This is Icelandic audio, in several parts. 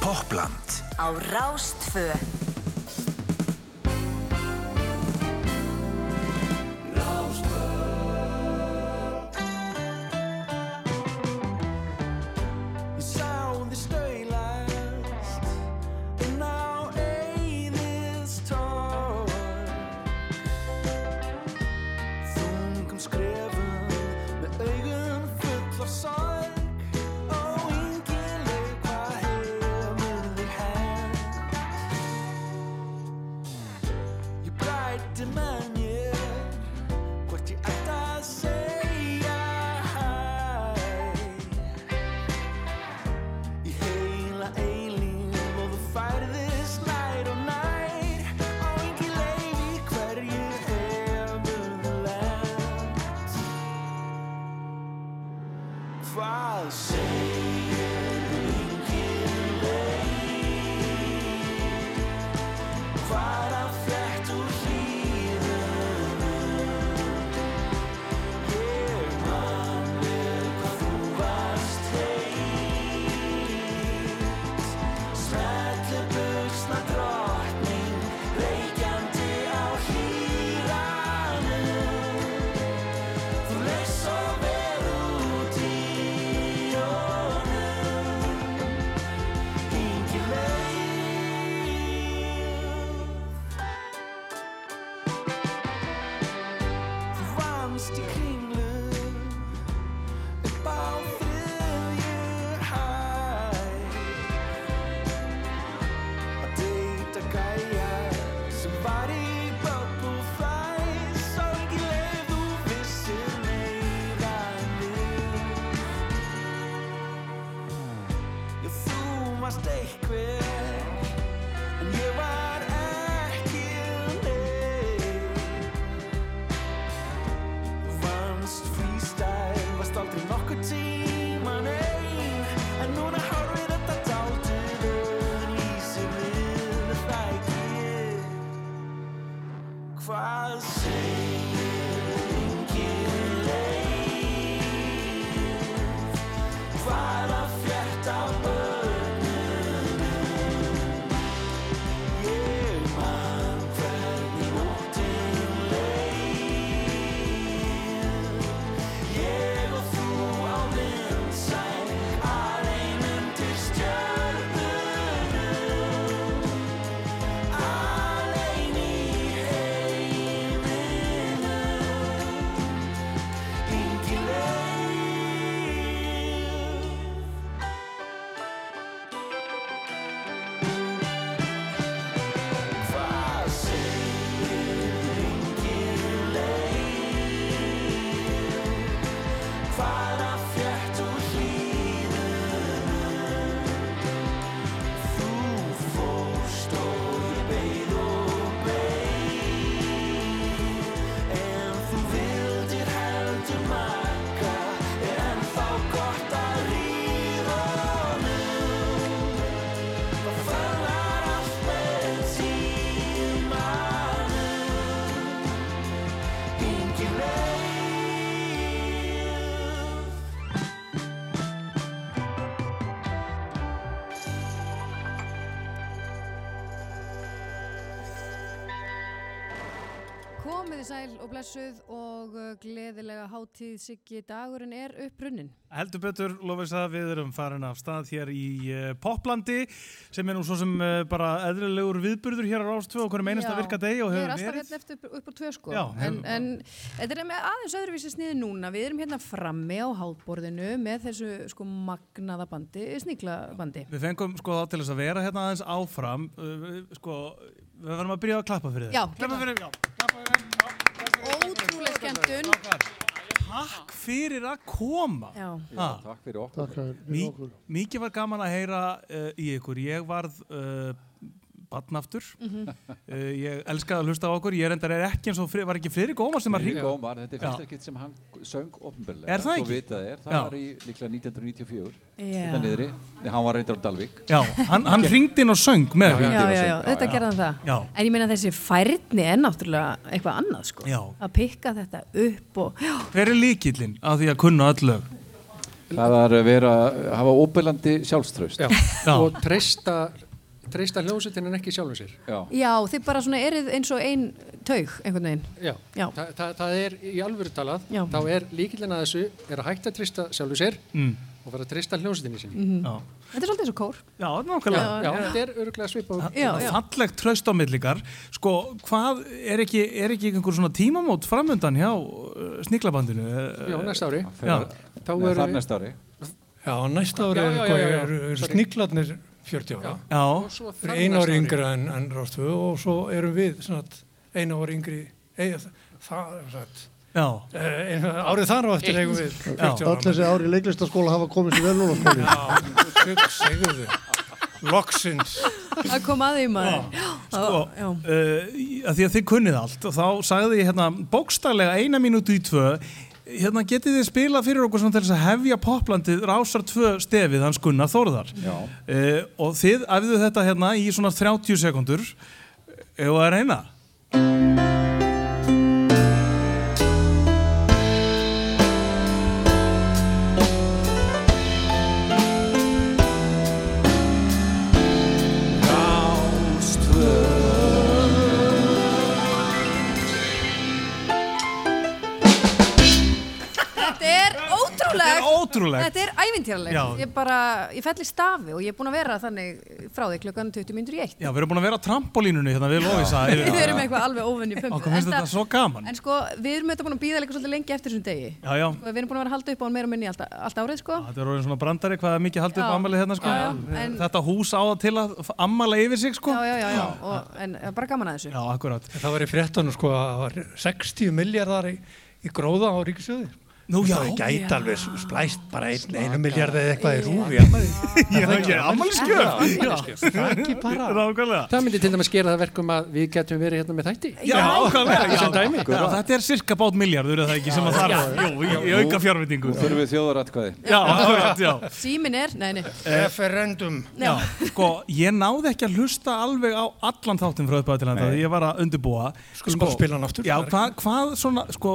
Popland á Rástfö sæl og blessuð og uh, gleðilega hátíð Siggi dagurinn er upprunnin. Heldur betur, lofis að við erum farin af stað hér í uh, Poplandi sem er nú svo sem uh, bara eðlilegur viðburður hér á Rástvö og hvernig einasta Já, virka degi og Ég er hefur alltaf verið. hérna eftir upp, á tvö sko. Já, en, hefur- en þetta er með aðeins öðruvísi sniði núna. Við erum hérna frammi á hátborðinu með þessu sko magnaða bandi, sníklabandi. Við fengum sko þá til þess að vera hérna aðeins áfram, við- sko, við verðum að byrja að klappa fyrir. Já, klappa fyrir já. Já. Ótrúlega skemmtun. Takk fyrir að koma. Já. Ha. Takk fyrir okkur. mikið var gaman að heyra uh, í ykkur. Ég varð uh, badnaftur. Mhm. uh, ég elskaði að hlusta á okkur. Ég er endar er ekki eins og Fri- var ekki Friðrik Ómar sem var. Ómar, þetta er Já. fyrsta skipt sem hann söng ofnbörlega. Er það ekki? Vitað er, það Já. var í líklega 1994. Já. Þetta niðri, Nei, hann var reyndar á Dalvík. Já, hann, hann hringdi inn og söng með Já. Já, já, þetta hann það. Já. En ég meina þessi færni er náttúrulega eitthvað annað sko. Já. Að pikka þetta upp og, já, Hver er líkillinn að því að kunna öll lög? Það er að vera, hafa óbyrlandi sjálfströst. Já. Já. og treysta, treysta hljómsveitin en ekki sjálfum sér. Já. Já, þið bara svona erið eins og ein taug, einhvern veginn. Já. Já. Þa, það, það er í alvöru talað, Já. þá er líkillin að þessu er að hætta að treysta sjálfum sér Mm. og fara að treysta hljómsveitinni sinni. Mhm. Já, Þetta er svolítið eins og kór. já nákvæmlega. Já, þetta er öruglega svipað. Fallegt tröst á millikar sko, hvað, er ekki, er ekki einhver svona tímamót framöndan hjá uh, sniglabandinu? Já, næsta ári. Já. Þá er það næsta ári. Já, næsta ári er, já, sko, já, já, er, er sorry. sniglarnir 40 ára. Já, og svo Þeir þar eru einu næsta ári yngra en, en Rástfö og svo erum við svona einu ári yngri. Ei, það, já, Eh, árið þar á eftir eigum við 40 Öll þessi ári í leiklistaskóla hafa komið sér vel núna skóli. Já, segðu þau. Loksins. Það kom að því maður. sko, Já. uh, að því að þið kunnið allt og þá sagði ég hérna bókstaflega eina mínútu í tvö hérna getið þið spilað fyrir okkur svona til þess að hefja poplandið rásar tvö stefið hans Gunnar Þórðar? Já. uh, og þið æfðu þetta hérna í svona 30 sekundur ef það er ótrúlegt Þetta er ævintýralegt. Ég bara, ég fell í stafi og ég er búin að vera þannig frá því klukkan 20 minnur í eitt. Já, við erum búin að vera á trampolínunni hérna við Lóisa Við erum eitthvað alveg. Okkur finnst þetta svo gaman En sko, við erum þetta búin að býða líka svolítið lengi eftir þessum degi. Já, já, Sko, Við erum búin að vera að halda upp á hann meira og minni allt, allt árið, sko. þetta er orðin svona brandari hvað er mikið haldið upp Já. ammalið hérna sko Já, já, en- Þetta hús á það til að ammala yfir sig sko Já, já, já, já. Og, en eh, bara gaman að þessu. Í sko að það var 60 miljardar í, í gróða á ríkisjóði. Nú, já, Það gæti alveg splæst bara ein, einu miljard eða eitthvað í rúfi. já, já, ammaliðskjöf Það er ekki bara. Nákvæmlega. Það myndi til dæmis gera það verkum að við getum verið hérna með þætti. Já, nákvæmlega. Já, sem dæmi. já, Þetta er cirka bát miljardur eða ekki sem að þarf í, í auka fjárvitingu Nú þurfum við þjóðaratkvæði. Já, akkurat, já. Símin er, nei, nei. Referendum. Sko, ég náði ekki að hlusta alveg á allan þáttin frá uppæða til þetta, ég var að undirbúa. Skulum bara spila hann aftur. Já, hvað, hvað svona, sko,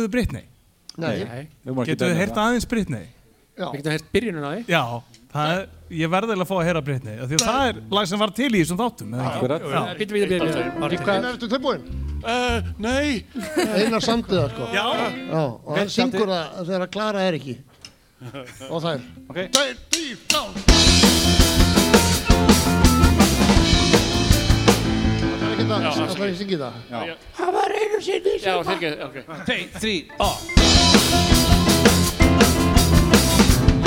það tókuðu Britney? Nei, Getuðu dæma heyrt það. aðeins Britney? já. við getum heyrt byrjunum á því. Já, það er, ég verði að fá að heyra Britney, af því að það er lag sem var til í þessum þáttum, eða ekki? Akkurat. Já, Býtum við að byrja. Einar, ertu tilbúinn? Uh, nei. Einar samtiða, sko. já, Já, og hann syngur það þegar Klara er ekki. Og. Ok. Það er ekki það, það er ekki syngið það. Já, þeir ekki, ok. Tvei, þrý, á.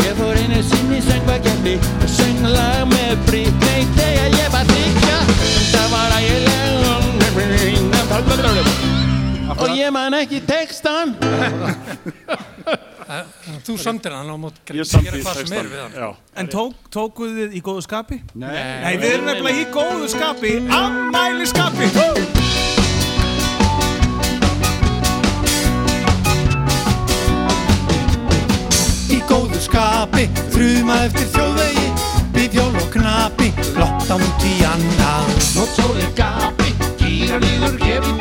Ég fór einu sinni söngvakefni og söng lag með Britney þegar ég var þykja en það var ægilega og ég man ekki textan Þú samtir hann á mót Ég er hann. Já. en tók, tókuðu þið í góðu skapi? Nei. Nei, við erum nefnilega í góðu skapi, ammæli skapi Í góðu skapi, þrjuma eftir þjóðvegi Bifjól og knapi, lotta út í annað Nótt sólið gapi, gíra líður hér í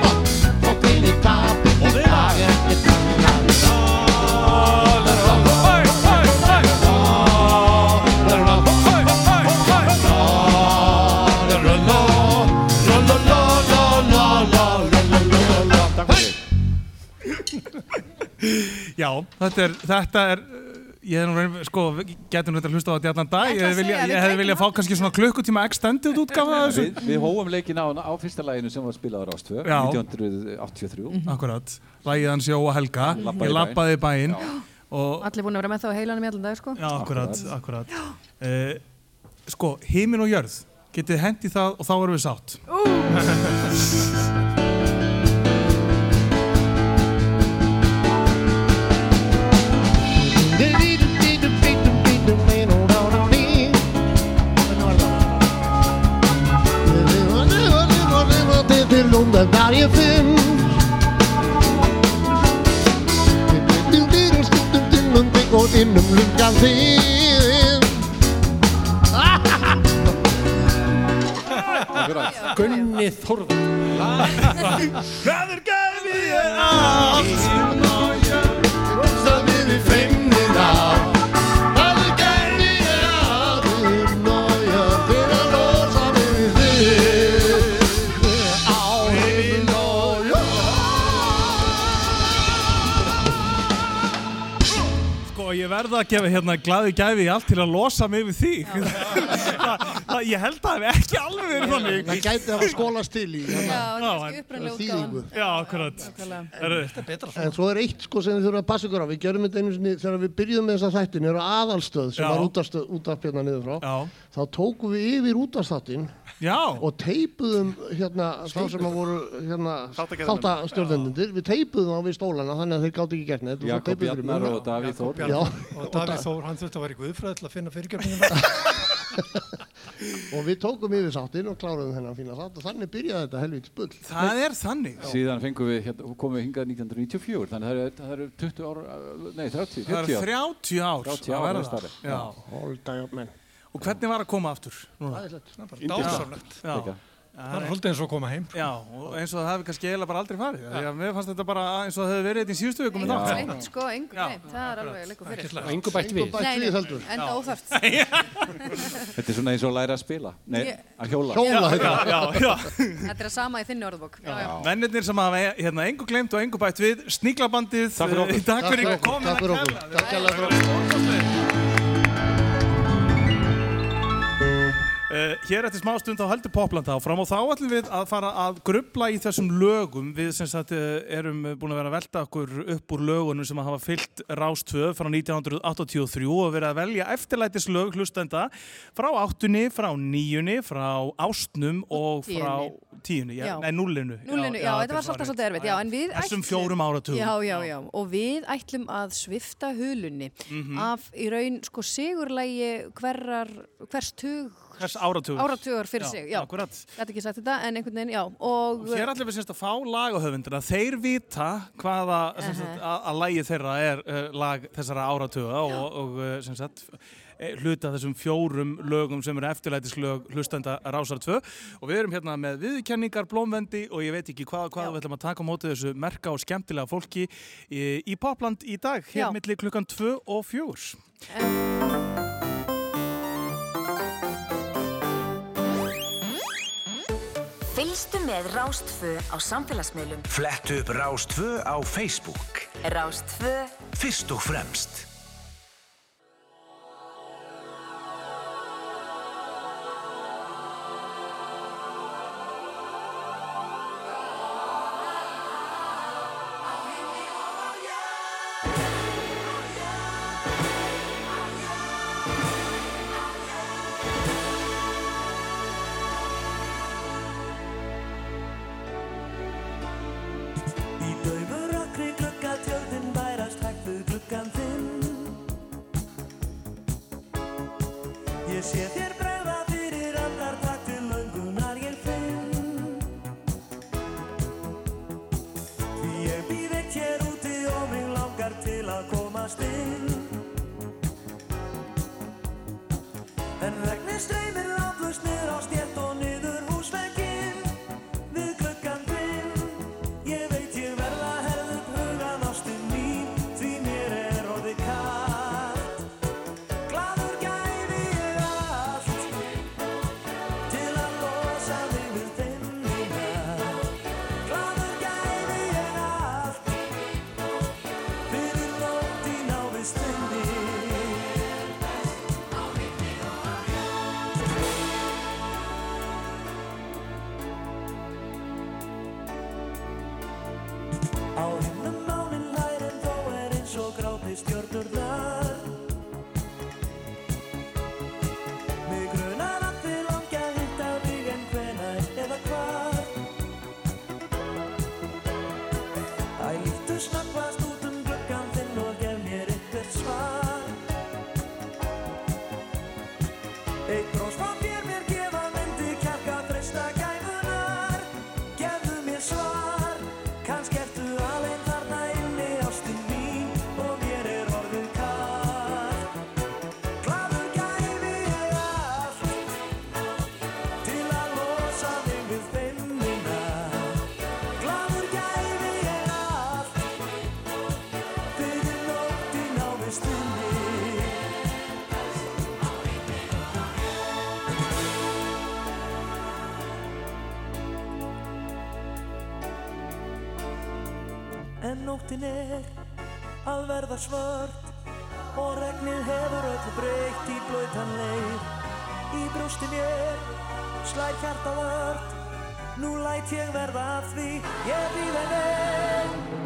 þetta er, þetta er uh, ég hef nú reyn, sko, getum þetta að hlusta á þetta í allan dag, Ég ég ætla að hefði vilja, fá kannski svona klukkutíma extended útgafa af þessu Við, við hófum leikin á, á fyrsta læginu sem var spilað á Rástvö, Já. 1983. Akkurat, lagið hans Jó og Helga Labbaði ég lappaði bæinn og Allir búin að vera með það á heilanum í allan dag, sko. Já, akkurat, akkurat. Uh, sko, heimin og jörð, getið hendi það og þá erum við sátt. Til London varje fem Och inom lyckan fin Akkurat. Gunni Þórðar. Hvað er gæfið ég allt? Rostar við í fimm verða að gefa hérna glæði gæfi í allt til að losa mig við þig. það, það, ég held að það hef ekki alveg verið þannig. Það gæti hafa skólast til í hérna, það þýðingu. Já, akkurat. En svo er eitt sko sem þið þurfum að passa ykkur á. Við gerum þetta einu sinni þegar við byrjuðum með þessa þættin, er aðalstöð sem Já. var hérna niður frá. Já, Þá tókum við yfir útastáttin já, og teipuðum hérna þá sem að voru hérna þáttastjórnendundir. Við teipuðum þá við stólana þannig að þeir gátt ekki gert neitt. Jakob munna. og Davíð Þór. Og Davíð Þór, hann þurfti að vera í guðfræð til að finna fyrirgefninguna. og við tókum yfir þáttinn og kláruðum þennan fína þátt og þannig byrjaði þetta helvítið bull. það er þannig. Síðan fengum við, hérna, komum við hingað 1994, þannig að það eru- það eru 20 ára, nei 30, Það 40 er ára. 30 ár 30 að ár verða. er starri. Já. Hold up menn. Og hvernig var að koma aftur? Dásamlegt. Það er svolítið eins og að koma heim. Já, og eins og það hefði kannski eiginlega bara aldrei farið. Því að mér fannst þetta bara eins og það hefði verið þetta í síðustu vikum með Engu þátt. breytt, sko, engu Já. breytt. Það er alveg leikur fyrir. Og yngu bætt við. Engu bætt Nei, nei, enda óþarft. Þetta er svona eins og að læra að spila, nei, að hjóla. Hjóla Já, þetta. já, já. Þetta er að sama í þinni orðbók. Já, já. Mennirnir sem hafa hérna engu glemt og engu bætt við, sníklabandið, Takk fyrir Uh, hér eftir smá stund þá heldur Poplanda áfram og þá ætlum við að fara að grubla í þessum lögum. Við sem sagt uh, erum búin að vera að velta okkur upp úr lögunum sem hafa fyllt Rástvö frá 1983 og verið að velja eftirlætislög hlustenda frá áttunni, frá níunni, frá ástnum og frá tíunni, já, Já. nei nullinu Núlinu, já, þetta var svolítið svolítið erfitt, já, en við Þessum ætlum- fjórum áratugum. Já, já, já, og við ætlum að svifta hulunni Mhm. af í raun, sko, sigurlægi hverrar, hvers tug Hvers áratugur. áratugur? Fyrir sig, já. Akkurat. Gæti ekki sagt þetta, en einhvern veginn, já, og... Hér ætlum við semst að fá lagahöfundina, þeir vita hvaða sem sagt, að, að lagi þeirra er uh, lag þessara áratuga og, og uh, sem sagt eh, hluta þessum fjórum lögum sem eru eftirlætislög hlustenda Rásar 2 og við erum hérna með viðkenningar, blómvendi og ég veit ekki hvað, hvað Já. við ætlum að taka á móti þessu merka og skemmtilega fólki í, í Popland í dag, hér Já. milli klukkan 2 og 4 Fylgstu með Rástfö á samfélagsmiðlum. Flettu upp Rástvö á Facebook. Rástfö Fyrst og fremst. Nóttin er að verða svört Og regnið hefur öllu breytt í blöytan leir. Í brjósti mér slær hjarta vört Nú læt ég verða að því. Ég býð en einn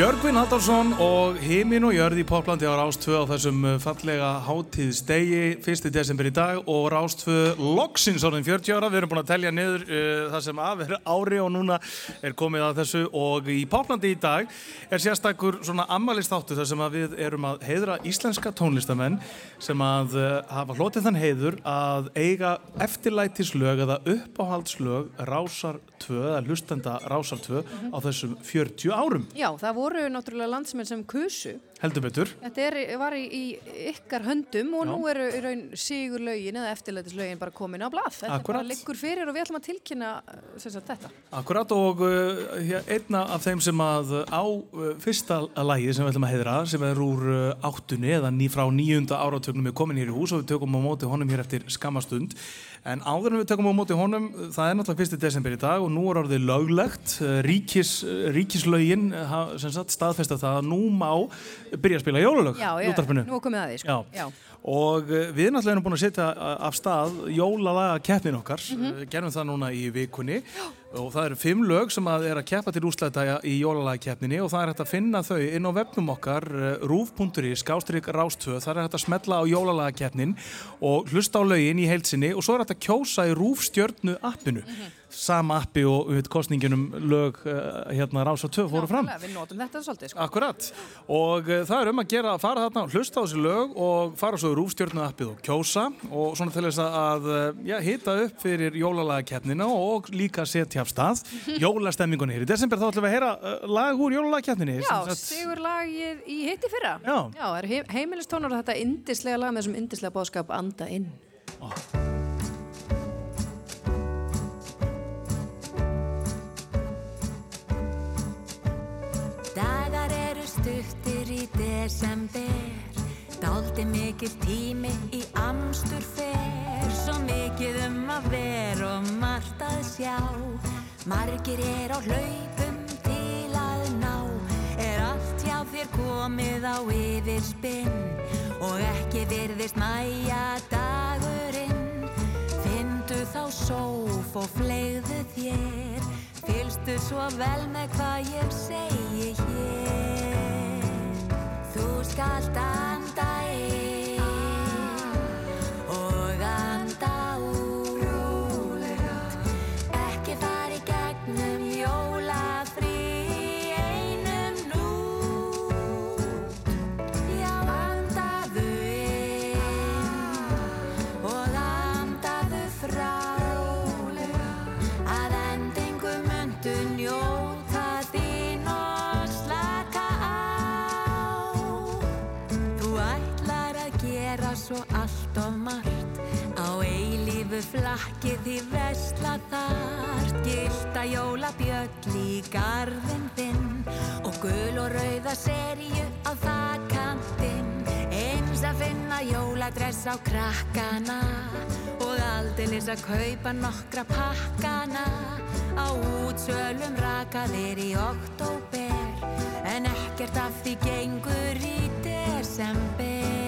Björgvin Haldarsson og Himin og Jörð í Poplandi á Rástvö á þessum uh, fallega hátíðsdegi 1. desember í dag og Rástvö loksins orðin 40 ára við erum búin að telja niður uh, það sem af er ári og núna er komið að þessu og í Poplandi í dag er sérstakur svona ammælistáttu þar sem við erum að heiðra íslenska tónlistamenn sem að uh, hafa hlotið þann heiður að eiga eftirlætislög eða uppáhaldslög Rásar 2 eða hlustenda Rásar 2 á þessum 40 árum Já, það voru náttúrulega landsmenn sem kusu. Heldur betur Þetta er, var í, í ykkar höndum og Já. nú eru í raun sigur lögin eða eftirlætislögin bara komin á blað. Þetta Akkúrat. bara liggur fyrir og við ætlum að tilkynna sem sagt, þetta. Akkurat og uh, einna af þeim sem að uh, á uh, fyrsta lagi sem við ætlum að heiðra sem er úr uh, áttunni eða ný frá nýjunda áratögnum er komin hér í hús og við tökum á móti honum hér eftir skamastund en áður en við tökum á móti honum það er náttúrulega fyrsti desember í dag og nú er orðið löglegt uh, ríkis, hafa, sem sagt staðfesta það að nú má byrja að spila jólalög Já, já, nú komið að því, sko. Já. Og uh, við erum búin að setja uh, af stað jólalaga keppnin okkar, mm Mhm. gerum það núna í vikunni. Og það eru fimm lög sem að er að keppa til úslæta í jólalaga keppninni og það er hægt að finna þau inn á vefnum okkar rúf.is, skástrík rástöð, það er hægt að smetla á jólalaga keppnin og hlusta á lögin í heilsinni og svo er hægt að kjósa í rúfstjörnu appinu. Sama appi og við veit kostninginum lög uh, hérna Rása 2 fóru fram. Við notum þetta svolítið, sko. Akkurat og uh, það er um að gera að fara þarna og hlusta á þessi lög og fara svo í rúfstjörnu appið og kjósa og svona til þess að uh, já, hita upp fyrir jólalagakeppnina og líka setja af stað jólastemmingunni hér. Í desember þá ætlum við að heyra lag úr jólalagakeppninni. Já, sagt- sigur lagið í hitti fyrra. Já. Já, það er he heimilistónar og þetta indislega lag með þessum indislega bóðskap Anda inn. Dagar stuttir í desember. Dálti mikil tími í amstur fer Svo mikið um að vera og margt að sjá. Margir er á hlaupum til að ná. Er allt hjá þér komið á yfirspinn? Og ekki virðist mæja dagurinn. Findu þá sóf og flegðu þér Fylstu svo vel með hvað ég segi hér. Þú skalt anda inn eilífu flakki því vesla þart gilda jólabjöll í garðin þinn. Og gul og rauða serju á þakkantinn eins að finna jóladress á krakkana. Og aldeilis að kaupa nokkra pakkana. Á útsölum rakaðir í oktober en ekkert af því gengur í desember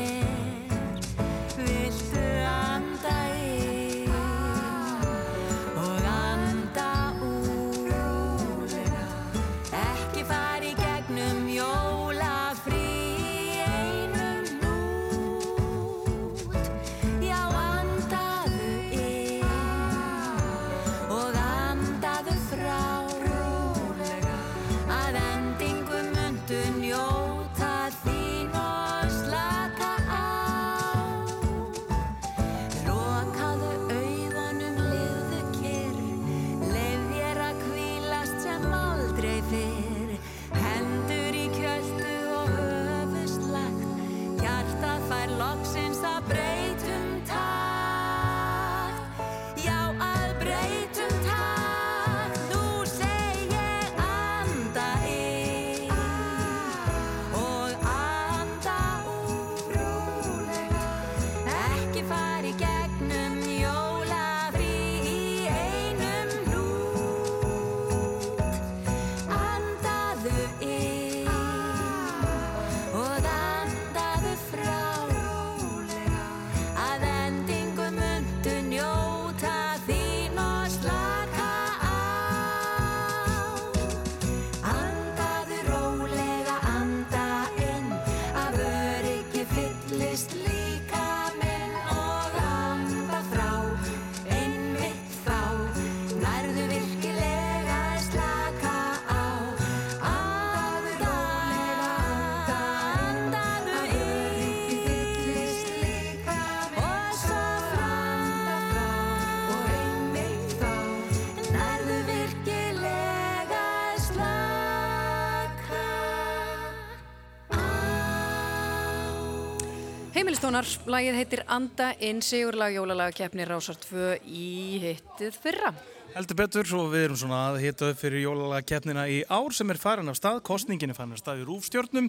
Heimilistónar, lagið heitir Anda inn sigurlag jólalag keppni Rásar 2 í hittið fyrra. Heldur betur og við erum svona að hita upp fyrir jólalega keppnina í ár sem er farin af stað, kostningin er farin af stað í rúfstjörnum,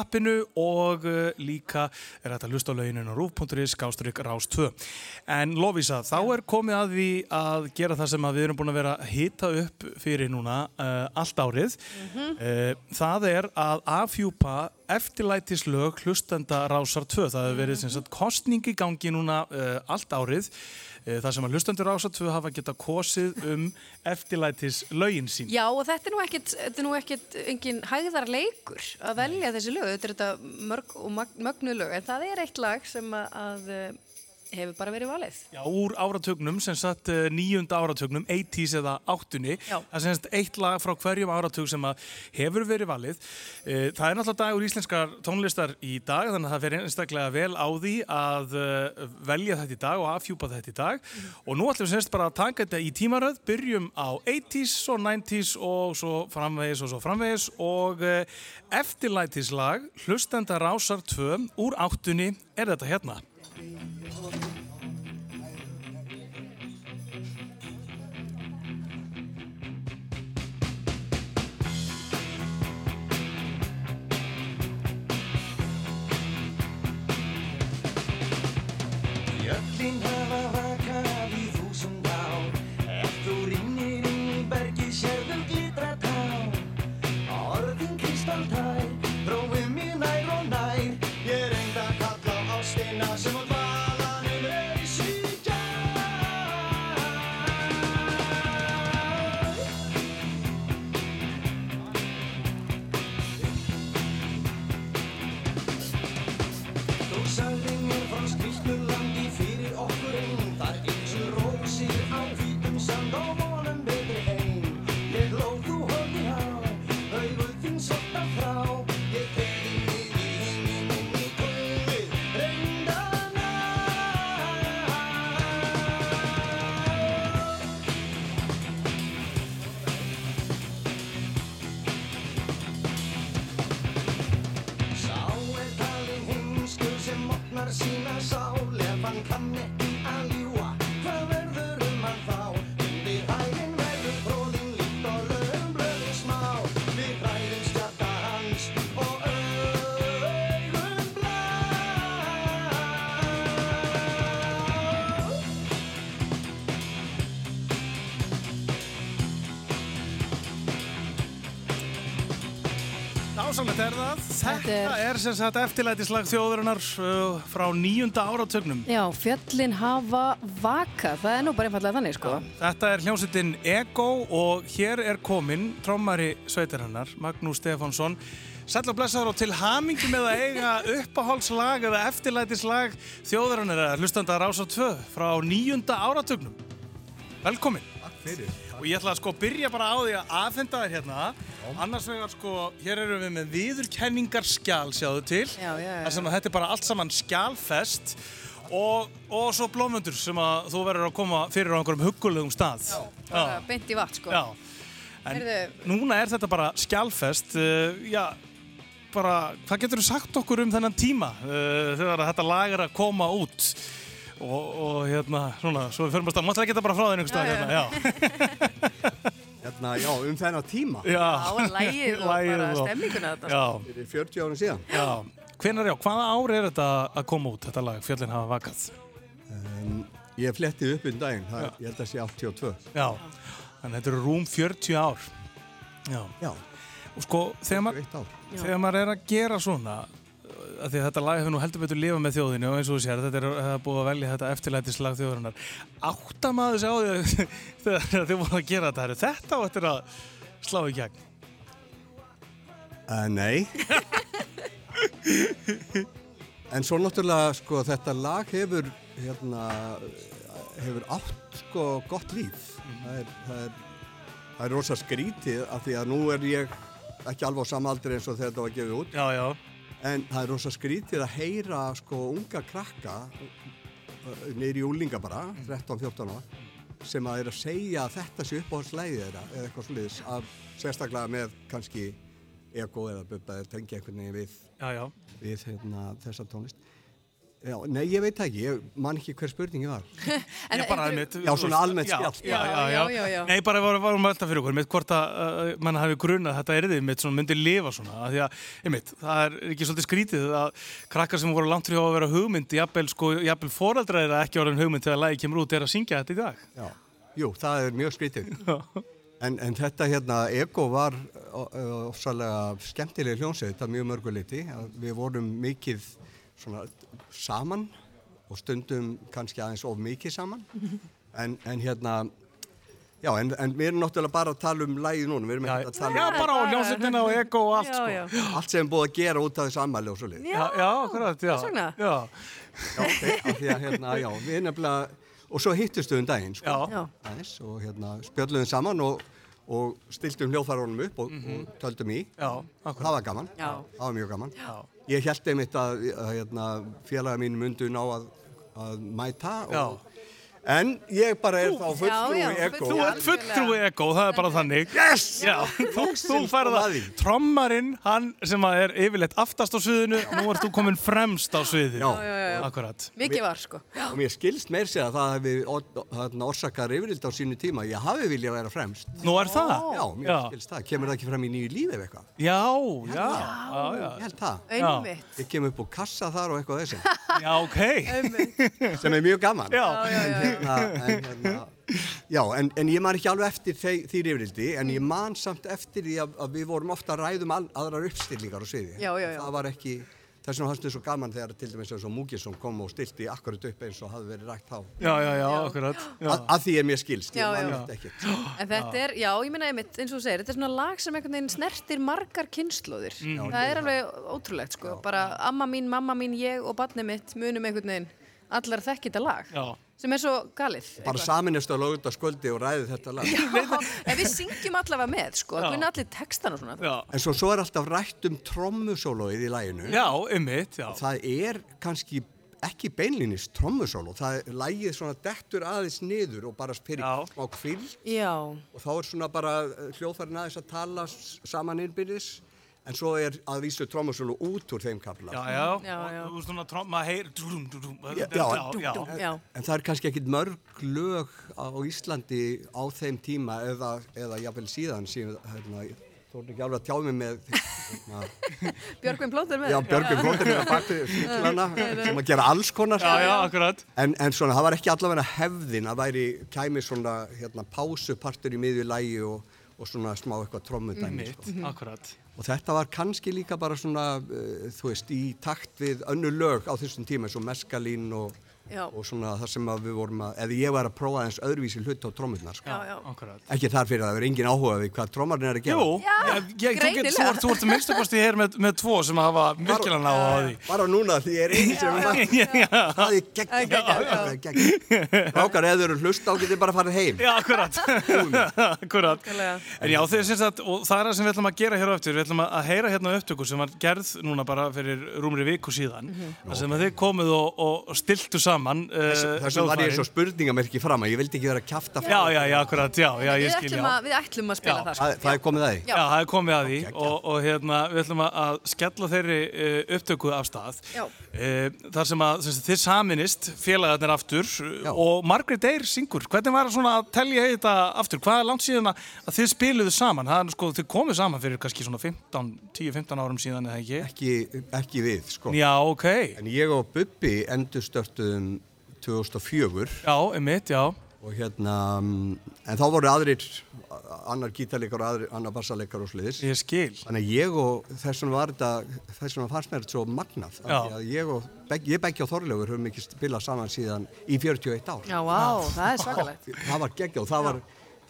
appinu og uh, líka er þetta að hlusta á lauginin á rúf.is, skástrygg, rás 2. En Lovisa, þá er komið að því að gera það sem að við erum búin að vera að hita upp fyrir núna uh, allt árið. uh, það er að afhjúpa eftirlætislög hlustenda rásar 2. Það hefur verið sagt kostning í gangi núna uh, allt árið þar sem að hlustendur rásar 2 hafa geta kosið um eftirlætislögin sín. Já og þetta er nú ekkit, þetta er nú ekkit engin hægðar leikur að velja þessi lög, þetta er þetta mörg og mögnuð lög, en það er eitt lag sem að, að eh, hefur bara verið valið. Já, úr áratögnum, sem sagt uh, nýjunda áratögnum, 80s eða 8-unni. Já. Það er sem sagt eitt lag frá hverjum áratug sem hefur verið valið. Uh, það er náttúrulega dagur íslenskar tónlistar í dag, þannig að það fer einstaklega vel á því að uh, velja þetta í dag og afhjúpa þetta í dag. Og nú ætlum við semst bara að taka þetta í tímaröð, byrjum á 80s og 90s og svo framvegis og svo framvegis og eftirlætislag, hlustenda rásar 2 úr 8-unni er þetta hérna. Thank you. Það. Þetta er- er sem sagt eftirlætislag þjóðurinnar uh, frá nýjunda áratögnum. Já, fjöllin hafa vaka, það er nú bara einfallega þannig, sko. Þetta er hljómsveitin Ego og hér er kominn trommari sveitir hennar, Magnús Stefánsson. Sæll og blessaður og til hamingi með að eiga uppáhaldslag eða eftirlætislag þjóðurinnar eða hlustanda Rása 2 frá nýjunda áratögnum. Velkomin. Takk fyrir. Og ég ætla að sko byrja bara á því að aðfenda þér hérna. Annars vegar sko, hér erum við með viðurkenningarskjál, sjáðu til. Já, já, já. Sem að þetta er bara allt saman skjálfest og, og svo blómundur sem að þú verður að koma fyrir á einhverjum huggulegum stað. Já. Bara beint í vatn, sko. Já. En Heyrðu- núna er þetta bara skjálfest. Uh, já, bara, hvað getur þú sagt okkur um þennan tíma uh, þegar þetta lag er að koma út? Og, og hérna, svona, svo við fyrir að stað, máttu ekki þetta bara frá þér einhvers stað hérna, já. Hérna, já, um þennan tíma. Já, lagið og bara og- stemminguna þetta. Já, Fyrir 40 árum síðan. já. Hvenær, já, hvaða ár er þetta að koma út, þetta lag, Fjöllin hafa vakað? Um, ég flettið upp um daginn, það, ég held að sé 82. Já, þannig að þetta eru rúm 40 ár. Já. Já. Og sko, þegar maður, 41 ár. þegar maður er að gera svona, að þetta lag hefur nú heldur betur lifað með þjóðinu og eins og þú sér, þetta er, búið að velja þetta eftirlætislag þjóðurinnar. Átta maður sig á því þegar þið voru að gera þetta, þetta er að slá í gegn? Uh, nei. en svo náttúrulega, sko, þetta lag hefur, hérna, hefur átt, sko, gott líf. Það er, það er, það er rosa skrítið af því að nú er ég ekki alveg á samaldri eins og þegar þetta var gefið út. Já, já. En það er rosa skrítið að heyra, sko, unga krakka neyri úlinga bara, 13-14 ára, sem að er að segja að þetta sé upp á hans leiði þeirra eða eitthvað sliðis, sérstaklega með kannski ego eða bubba eða tengja einhvern veginn við, við hérna, þessa tónlist. Já, nei, ég veit ekki, ég man ekki hver spurningi var. En Já, bara einhver- einmitt, Já, svona almennt já, spjall. Já, já, já. Já. Nei, bara varum, varum að velta fyrir okkur, mitt hvort að uh, mann hafi grunað að þetta erðið mitt svona myndi lifa svona, af því að, einmitt, það er ekki svolítið skrítið að krakkar sem voru langt frá að vera hugmynd, jafnvel, sko, jafnvel foreldrar er ekki orðin hugmynd þegar lagi kemur út er að syngja þetta í dag. Já, jú, það er mjög skrítið. En, en þetta hérna, Ego var ofsalega skemmtilega hljónsið, þetta mjög mörguleiti. Við vorum mikið svona saman og stundum kannski aðeins of mikið saman. En, en hérna, já, en, en við erum náttúrulega bara að tala um lægið núna, við erum ekki að tala Já, um bara á hljómsveitina og ego og allt, Já, sko. já. allt sem er búið að gera út af þessu ammæli og svo lið. Já, já, já. Þess vegna? Já, Já, ok, af því að hérna, já, við nefnilega, og svo hittustu um daginn, sko. já, Já. aðeins og hérna spjöldluðum saman og, og stiltum hljóðfærunum upp og, og töldum í. já. Það var gaman. Já. Það var mjög gaman. Já. Ég held einmitt að, að hérna, félaga mín myndu ná að, að mæta og, en ég bara er þá fulltrúi ego. Þú ert fulltrúi ego, það er bara þannig. Yes! Já, þú, þú Loksins færð kom að það. því. Trommarinn, hann sem að er yfirleitt aftast á sviðinu, nú ert þú komin fremst á sviðinu. Já. Já, já. Akkurat. Mikið var, sko. Og mér skilst meir segja að það hefði orsakar yfirvild á sínu tíma. Ég hafi viljað vera fremst. Nú er það? Já, mér Já. skilst það. Kemur það ekki fram í nýju lífi ef eitthvað? Já, já, já, já. Ég held það. Einmitt. Ég kem upp á kassa þar og eitthvað hérna, en, hérna, já, en, en ég man ekki alveg eftir því rifrildi, en ég man samt eftir því að, að við vorum ofta að ræðum al, aðrar uppstillingar á sviði. Já, já, já. Það var ekki, þess vegna fannst þið svo gaman þegar til dæmis eins og Múkisson kom og stilti akkurat upp eins og hafði verið rægt þá. Já, já, já, akkurat. Já. Að, að því er mér skilst, Já, ég man eftir ekkert. En þetta er, já, ég meina einmitt, eins og þú segir, þetta er svona lag sem einhvern veginn snertir margar kynnslóðir. Mm. Það er alveg ótrúlegt, sko. Bara amma mín, mamma mín, ég og barnið mitt munum einhvern veginn allar þekki þetta lag. Já. Sem er svo galið. Bara saminist á lögundaskuldi og ræði þetta lag. Já, en við syngjum allavega með, sko. Það kunna allir textan og svona. Já. En svo, svo er alltaf rætt um trommusólóið í læginu. Já, ummitt, já. Það er kannski ekki beinlýnis trommusóló. Það er lægið svona dettur aðeins niður og bara fyrir smá kvill. Já. Og þá er svona bara hljóðfærin aðeins að tala saman innbyrðis. En svo er að vísu trommusólu út úr þeim kapla. Já, já. Já, Þú veist svona, tromma, heyr, dúdum, dúdum. Já, já, já. Já. En það er kannski ekkit mörg lög á Íslandi á þeim tíma eða, eða jáfnvel síðan síðan, hérna, þú erum ekki alveg að tjá mig með hérna, Björgvin Plóter með Já. Björgvin Plóter er að baki fíklana sem að gera alls konar Já, já, akkurat. en, en svona, það var ekki allavega hefðin að væri, kæmi svona hérna, pásupartur í miðju lægi og, og svona smá eitthvað trommudæmi Mitt, sko. akkurat. Og þetta var kannski líka bara svona, uh, þú veist, í takt við önnu lög á þessum tíma eins og meskalín og, Já. og svona það sem að við vorum að, eða ég var að prófa eins öðruvísi hlut á trómurnar, sko. Já, já. Ekki þar fyrir að það er engin áhuga við hvað trómarinn er að gera. Jú, ég, ég, þú, get, þú, þú ert að minnstakosti hér með, með tvo sem hafa virkilega náða á því. Bara núna því ég er eini sem. Það er gegn. Rákar, ef þau eru hlusta á getið bara farið heim. Já, akkurat. akkurat. Nákvæmlega. En já, þeir syns að, og það er það sem við ætlum að gera hér á eftir, við ætlum að heyra hérna upptöku sem var gerð núna bara fyrir rúmri viku síðan, komuð og, og saman. Uh, Þessum var ég svo spurningamerki fram að ég vildi ekki vera að kjafta Já, já, já, akkurat, já, já, ég Við skil, ætlum, já. að, við ætlum að spila Já. það sko. Það, það er komið að því. Já, það er komið að því og, og hérna, við ætlum að- að skella þeirri uh, upptöku af stað. Já. Uh, þar sem að sem sagt, þið saminist félagarnir aftur og Margrét Eyr syngur. Hvernig var svona að telja þetta aftur? Hvað er langt síðan að, þið spiluðu saman? Það er sko, þið komið saman fyrir kannski svona 15, 10-15 árum síðan eða ekki? Ekki, ekki við, sko. Já, ok. 2004 Já, emitt, já. og hérna, mm, en þá voru aðrir, annar gítarleikar og aðrir, annar bassaleikar og sliðis. Ég skil. Þannig að ég og þess vegna var þetta, þess vegna fannst mér þetta svo magnað. af Já. því að Ég og, Begg- ég Beggi og Þorleifur höfum ekki spilað saman síðan í 41 ár. Já, vá, það er svakalegt. Það var geggjað og það var,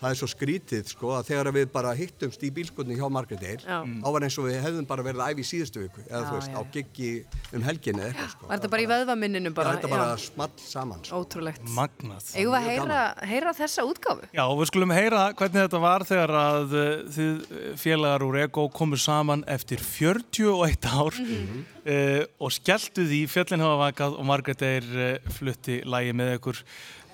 það er svo skrítið sko að þegar við bara hittumst í bílskotni hjá Margrét Eyr, Já. þá var eins og við hefðum bara verið að æfa í síðustu viku, eða Já, þú veist, já, á giggi um helginni eða eitthvað sko. Var þetta bara í vöðvaminninu bara? Já, þetta bara small saman sko. Ótrúlegt. Magnað. Eigum við að heyra, heyra þessa útgáfu? Já, við skulum heyra hvernig þetta var þegar að uh, þið uh, félagar úr Ego komur saman eftir 41 ár Mhm. uh, og skelltu því fjöllin hafa vakað og Margrét er uh, flutti lægi með ykkur.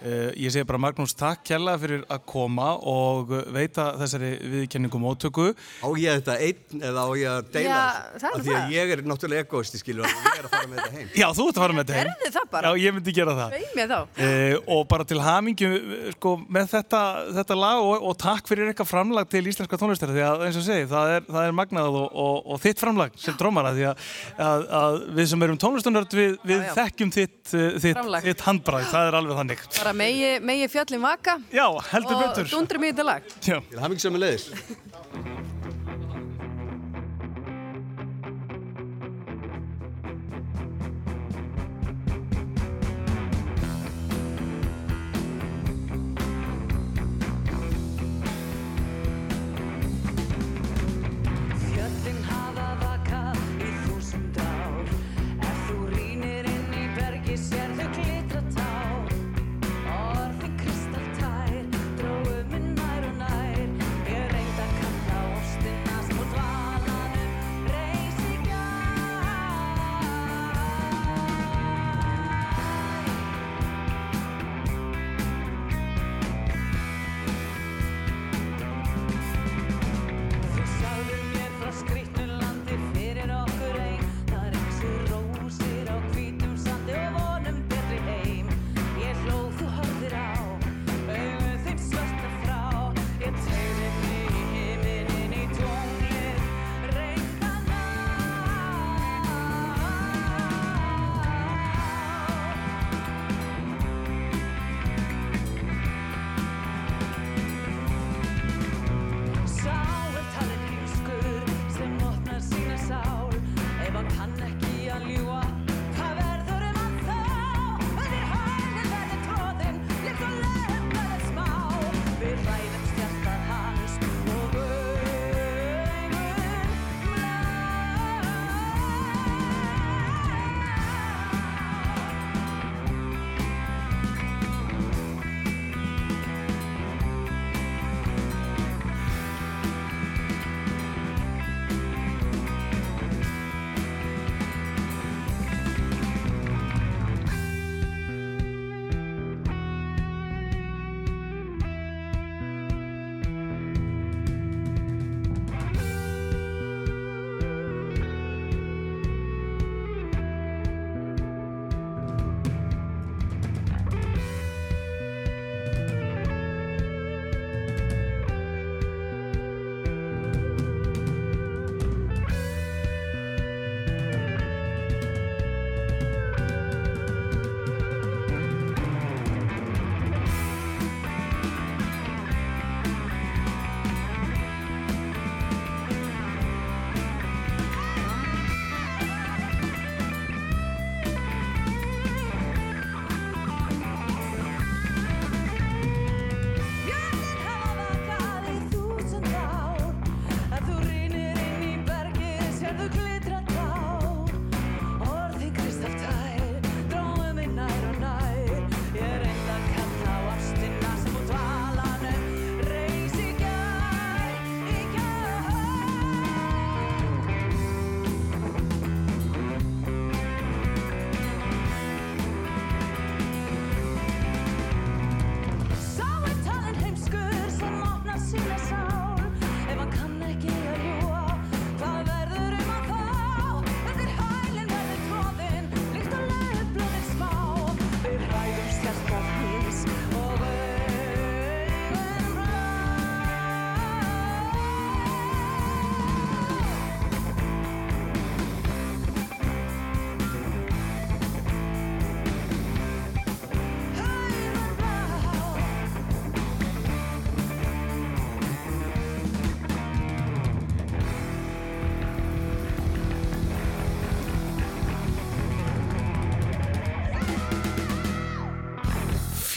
Uh, ég segi bara Magnús, takk kjalla fyrir að koma og uh, veita þessari viðkenningum móttöku. Á ég þetta einn eða á ég að deila Já, það er Af Því að það. ég er náttúrulega egoisti skilur og ég er að fara með þetta heim. Já, þú ert að fara með þetta heim. Gerðu það bara. Já, ég myndi gera það. Veið mér þá. Uh, og bara til hamingju sko, með þetta, þetta lag og, og takk fyrir eitthvað framlag til íslenska tónlistar því að eins og segi, það er, það er magnað og, og, og þitt framlag sem drómara því að, að, að við sem erum tónlistunörd það er Bara megi, megi fjöllin vaka Já, heldur og betur dundrum í þetta lag. Já. Til hamingi sem er leiðis.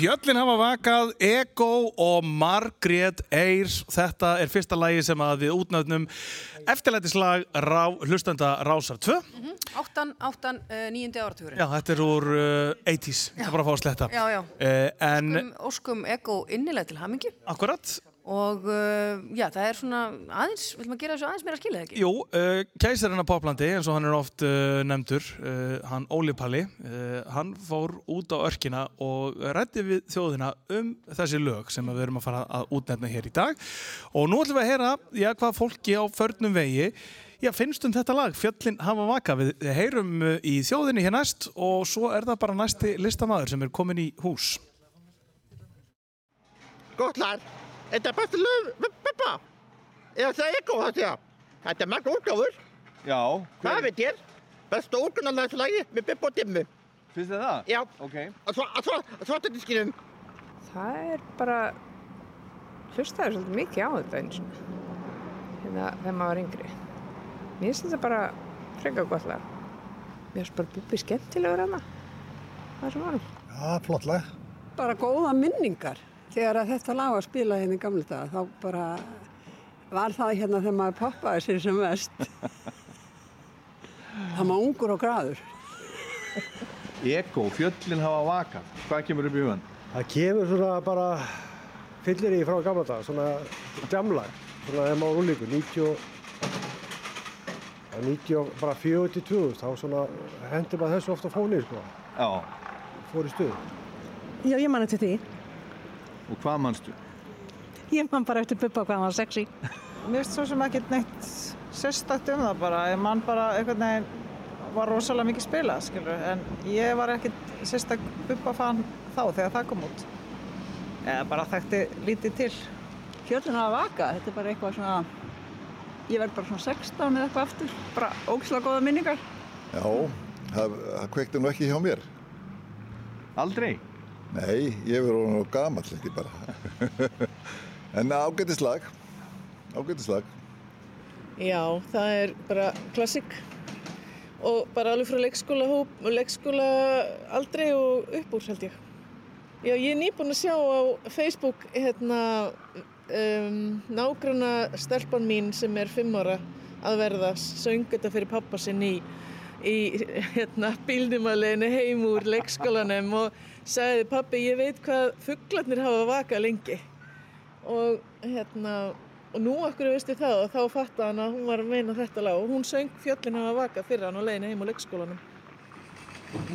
Fjöllin hafa vakað, Ego og Margrét Eyrs. Þetta er fyrsta lagi sem að við útnöfnum eftirlætislag rá, hlustenda Rásar 2. Áttan, áttan, uh, nýjundi áratugurinn. Já, þetta er úr uh, 80s, það er bara að fá að sletta. Já, já. Uh, en, Óskum, óskum Ego innilega til hamingju akkurat, og uh, já, það er svona aðeins, vil maður gera þessu aðeins meira skilið ekki? jú, uh, kæsarinn af Poplandi, eins og hann er oft uh, nefndur, uh, hann Óli Palli, uh, hann fór út á örkina og rætti við þjóðina um þessi lög sem við erum að fara að útnefna hér í dag. Og nú ætlum við að heyra, já, hvað fólki á förnum vegi Já, finnst um þetta lag, Fjöllin hafa vaka, við heyrum í þjóðinni hér næst og svo er það bara næsti listamaður sem er komin í hús. Gott lag. Þetta er með Bubba. Eða það er eitthvað það segja. Þetta er marga útgáfur. Já. Hvað veit ég? Besta útgáfnarlægslagi með Bubba og Dimmu. Finnst þið það? Já. Ok. Að að svart, að svart diskinum. Það er bara, hlustaður svolítið mikið á þetta eins og hérna þegar maður var yngri. Mér finnst þetta bara frekar gott lag. Mér finnst bara búið skemmtilegur hana. Það er sem varum. Já, flott lag. bara góða minningar þegar að þetta lag var spilað hérna í gamla daga þá bara var það hérna þegar maður poppaði sér sem mest það maður ungur og graður Ego, fjöllin hafa vakað. Hvað kemur upp í hugan? Það kemur svona bara fyllir í frá gamla daga, svona jamlag, svona þegar maður úrlíkur, 90 og á 90 og bara 40 til 2000, þá svona hendur maður þessu ofta fónir, sko. Já. Fór í stuð. Já, ég man eftir því. Og hvað manstu? Ég man bara eftir Bubba hvað var sexy. Mér finnst svo sem ekkert neitt sérstakt um það bara. Ég man bara einhvern veginn var rosalega mikið spilað, skilur. En ég var ekkert sérstak Bubba fan þá þegar það kom út. Eða bara þekkti lítið til. Fjöllin hafa vakað, þetta er bara eitthvað svona ég verð bara svona 16 eða eitthvað aftur bara ógislega góða minningar Já, það, það kveikti nú ekki hjá mér. Aldrei? Nei, ég verður orðinn of gamall ekki bara. en ágætislag, ágætislag. Já, það er bara klassik og bara alveg frá leikskóla, leikskóla aldrei og upp úr held ég. Já, ég er nýbúin að sjá á Facebook hérna um, nágrana stelpan mín sem er fimm ára að verða söng þetta fyrir pappa sinn í, í hérna, bílnum að leiðinu heim úr leikskólanum og sagði pappi ég veit hvað fugglarnir hafa vakað lengi og hérna og nú okkur veistu það og þá fatta hann að hún var að meina þetta lag og hún söng fjöllin hafa vakað fyrir hann á leiðinu heim úr leikskólanum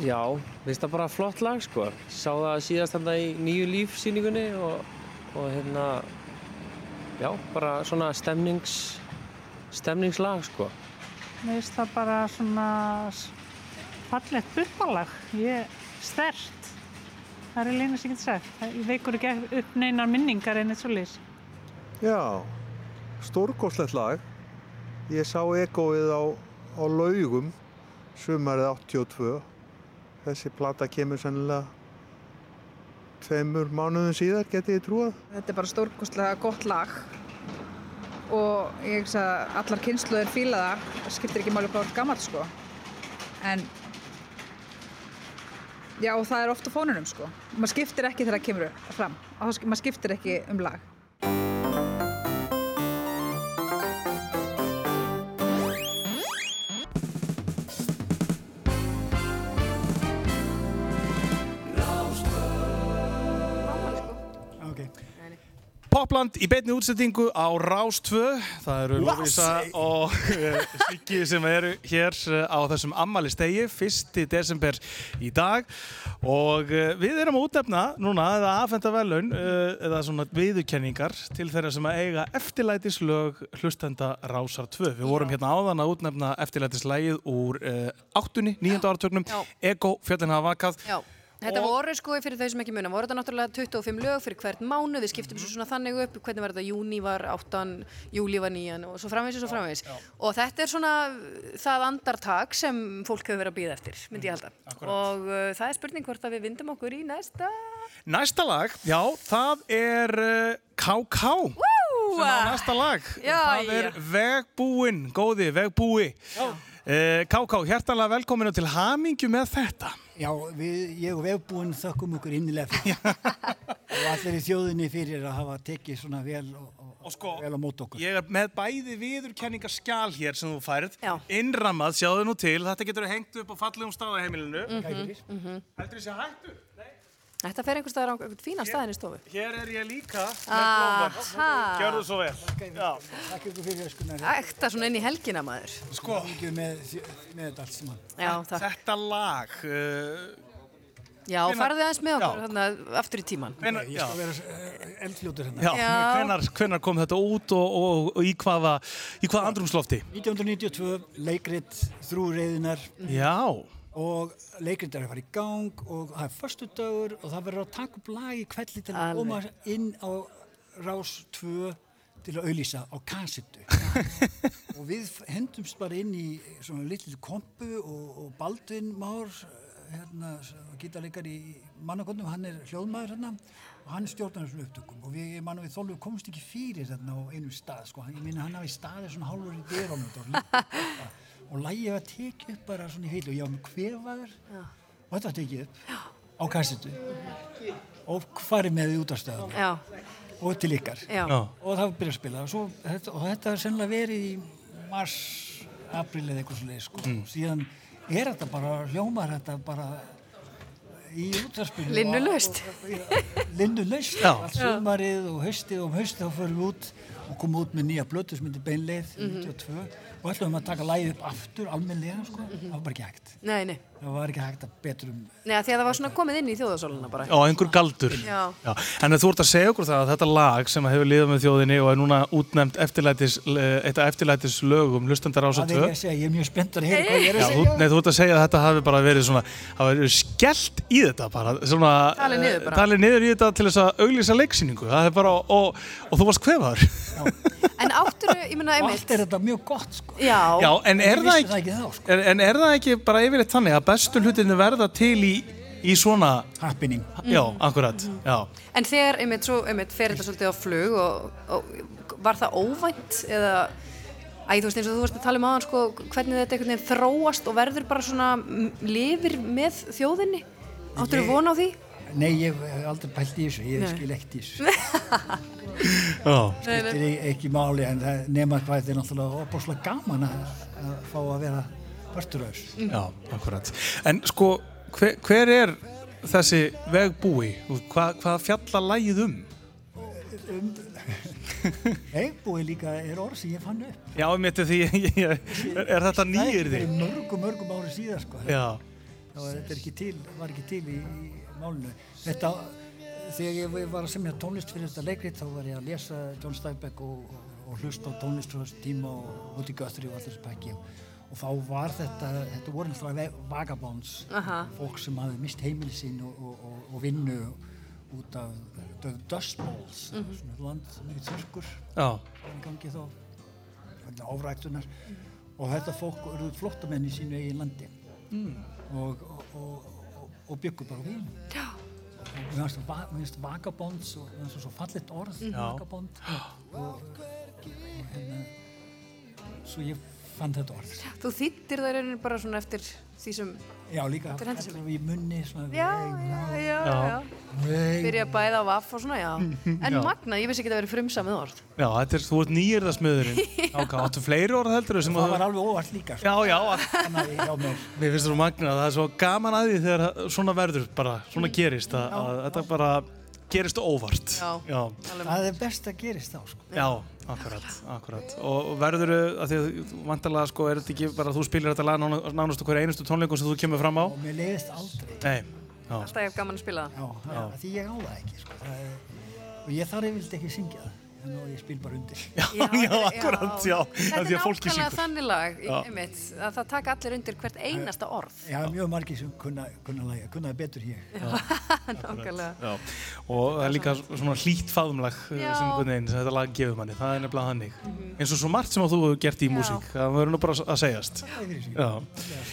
Já, finnst það bara flott lag sko. Sá það síðast þarna í nýju lífsýningunni og, og hérna, já, bara svona stemnings, stemningslag sko. Mér finnst það bara svona fallegt buppalag. Ég stert. Það er leina sem ég get sagt. Það- Ég veikur ekki upp neinar minningar en eitt svo lýs. Já, stórgóðslegt lag. Ég sá egoið á, á laugum sumarið 82. Þessi plata kemur sennilega tveimur mánuðum síðar, geti ég trúað. Þetta er bara stórkostlega gott lag og ég hugsa að allar kynsluður fíla það, það skiptir ekki máli hvað er gammalt sko. En já, og það er oft á fónunum sko. Maður skiptir ekki þegar það kemur fram. Maður skiptir ekki um lag. Popland í beinni útsettingu á Rás 2. Það eru Lófísa og uh, Siggi sem eru hér uh, á þessum ammali stegi, 1. desember í dag. Og uh, við erum að útnefna núna, eða aðfenda velun, eða svona viðurkenningar til þeirra sem að eiga eftirlætislög hlustenda Rásar 2. Við vorum hérna áðan að útnefna eftirlætislægið úr uh, áttunni, nýjönda áratögnum, Ego, fjöllin hafa vakað. Já. Þetta voru sko fyrir þau sem ekki muna, voru þetta náttúrulega 25 lög fyrir hvert mánu, við skiptum Mhm. svo svona þannig upp, hvernig var þetta, júni var 8, júli var 9 og svo framvegis og svo framvegis. Og þetta er svona það andartak sem fólk hefur verið að býða eftir, myndi ég halda. Og uh, það er spurning hvort að við vindum okkur í næsta. Næsta lag, já, það er uh, KK sem á næsta lag. Já, það er já. Vegbúinn, góði, Vegbúi. Uh, KK, hjertanlega velkominu til hamingju með þetta. Já, við, ég og vefbúinn þökkum okkur innilega fyrir og allir í þjóðinni fyrir að hafa tekið svona vel og, og, og sko, vel á mót okkur. Ég er með bæði viðurkenningaskjal hér sem þú færð, innrammað, sjáðu nú til, þetta getur hengt upp á fallegum staðaheimilinu. Mhm, mhm. Heldur þessi hættu? Þetta fer einhver staðar á einhvern fínan staðin í stofu. Hér er ég líka með Aha. blómar. Gjörðu svo vel. Já. Takk ykkur fyrir öskunar. Ækta svona inn í helgina maður. Sko. Með, með þetta allt saman. Já, takk. Þetta lag, uh, Já, farðu aðeins með okkur Já. þarna aftur í tíman. Hvenær- Ég skal vera eh, eldfljótur hérna. já, hvenar, hvenar kom þetta út og, og, og í hvaða, í hvaða andrumslofti? 1992, leikrit Þrúreiðinar. Já. Og leikrit er að fara í gang og það er förstu dagur og það verður að taka upp lag í kvelli til að koma inn á Rás 2 til að auðlýsa á kassettu. og við hendumst bara inn í svona litlu kompu og, og Baldvin Már hérna, gítarleikar í mannakonnum, hann er hljóðmaður hérna og hann stjórnar þessum upptökum. Og við, manna við þólum, komumst ekki fyrir þarna á einum stað, sko, ég minna hann hafi staðið svona hálfur í dyrónum og lægið var tekið upp bara svona í heilu og ég var með kvefaður og þetta tekið upp á kassetu og farið með því út af stöðum Já. og til ykkar Já. og það var byrjað að spila og, svo, þetta, og þetta har sennilega verið í mars, april eða eitthvað svo leið sko. Mm. síðan er þetta bara hljómar þetta bara í útvarspinu Linnulaust. linnulaust Já. allt sumarið og haustið og um haustið þá förum við út og komum út með nýja blötu sem heitir Beinleið Mhm. 92 og ætlum að taka lægið upp aftur almennilega sko, það var bara ekki hægt Nei, nei. það var ekki hægt að betrum Nei, af því að það var svona komið inn í þjóðasóluna bara. Já, einhver galdur. Já. En þú ert að segja okkur það að þetta lag sem hefur liðað með þjóðinni og er núna útnefnt eftirlætis, eitt af eftirlætis lögum hlustandar ása það er 2. ég að segja, ég er mjög spenntur að heyra hvað ég er Já, að þú, segja nei, þú ert að segja að þetta hafi bara verið svona, hafi verið skellt í þetta bara, svona, Talið niður eh, bara. talið niður í þetta til þess að auglýsa leiksýningu, það er bara, og, og þú varst kvefaður. En áttur, ég menna, einmitt. allt er þetta mjög gott sko. Já. Já, en er Ég það ekki, það ekki þá, sko. en, en er það ekki bara yfirleitt þannig að bestu hlutinu verða til í, í svona... Happening. Já, akkurat, já. En þegar, einmitt, svo, einmitt, fer þetta svolítið á flug og, og var það óvænt eða, æ, þú veist eins og þú varst að tala um aðan, sko, hvernig þetta einhvern veginn þróast og verður bara svona, lifir með þjóðinni? Áttur Ég- þú von á því? Nei, ég hef aldrei pælt í þessu, ég Nei. skil ekkert í þessu. Já. Skiptir e- ekki máli en það nema hvað þetta er náttúrulega opáslega gaman að, að fá að vera af þessu. Já, akkurat. En sko, hver, hver er þessi vegbúi? Hva, hvað fjalla lægið um? Um, Vegbúi líka er orð sem ég fann upp. Já, mitt er því, er þetta nýjir því? Það er mörgum, mörgum ári síðan sko. Já. Það var, þetta er ekki til, var ekki til í, í málinu. Þetta, þegar ég var að semja tónlist fyrir þetta leikrit þá var ég að lesa John Steinbeck og, og, og hlusta á tónlist frá þessu tíma og í Guthrie og allir þessu pakki og þá var þetta, þetta voru náttúrulega vagabonds, Aha. fólk sem hafði mist heimili sín og, og, og, og vinnu út af the Dust Bowls, Mhm. svona land, mikið þurrkur Já. í gangi þá, vegna áræktunar og þetta fólk eru flottamenn í sínu eigin landi Mm. og, og, og, og, byggur bara vín Já. og mér finnst va- mér finnst vagabonds og mér finnst svo fallet orð. Já. vagabond og, og hérna svo ég fann þetta orð Þú þýttir það rauninni bara svona eftir því sem já líka sem- allavega í munni svona Já, veg, já, já, Já. já. Byrja að bæða á vaff og svona, já. En Já. magna, ég vissi ekki að það verið frumsamið orð. Já, þetta er, þú ert nýjir það smiðurinn. Ok, áttu fleiri orð heldur sem það var alveg óvart líka sko. Já, já. þannig hjá mér Mér finnst þú magna að það er svo gaman að því þegar svona verður bara, svona gerist að, að þetta bara gerist óvart. Já. Já. Það er best að gerist þá, sko. Já, akkurat, akkurat. Og verður að vantarlega sko er þetta ekki bara að þú spilir þetta lag nána- nánast okkur einustu tónleikum sem þú kemur fram á? Og mér leiðist aldrei. Nei, já. Alltaf ég hef gaman að spila það. Já, er því ég á það ekki, sko. Það er, og ég þarf yfirleitt ekki að syngja það. Þannig að ég spil bara undir. Já, já, akkurat, já. Þetta er nákvæmlega þannig lag, Já. einmitt, að það taka allir undir hvert einasta orð. Já, mjög margir sem kunna, kunna læga, kunna það betur ég. Nákvæmlega. Já, og það er líka svona hlýtt faðumlag eh, Já. sem sem þetta lag gefur manni, það er nefnilega þannig. Mhm. Eins og svo margt sem að þú hefur gert í músík, það verður nú bara að segjast. Já, Já.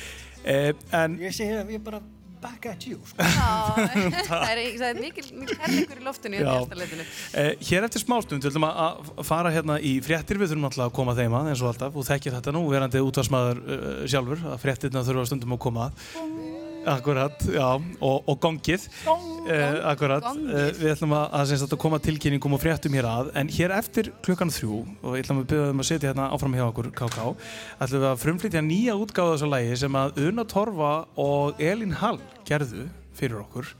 Eh, en Ég segi að ég bara back at you, sko. Já, það er, það er mikil, mikil herlingur í loftinu leitinu. Eh, hér eftir smástund við ætlum að- að fara hérna í fréttir við þurfum alltaf að koma þeim að eins og alltaf og þekkir þetta nú, verandi útvarsmaður uh, sjálfur að fréttirna þurfa stundum að koma að Akkurat, já, og, og gongið. Eh, Akkurat, gongið. eh, við ætlum að, að, að koma tilkynningum og fréttum hér að. En hér eftir klukkan þrjú og ég ætlum að byrja um að setja hérna áfram hjá okkur KK ætlum við að frumflytja nýja útgáða þessu lægi sem að Una Torfa og Elín Hall gerðu fyrir okkur.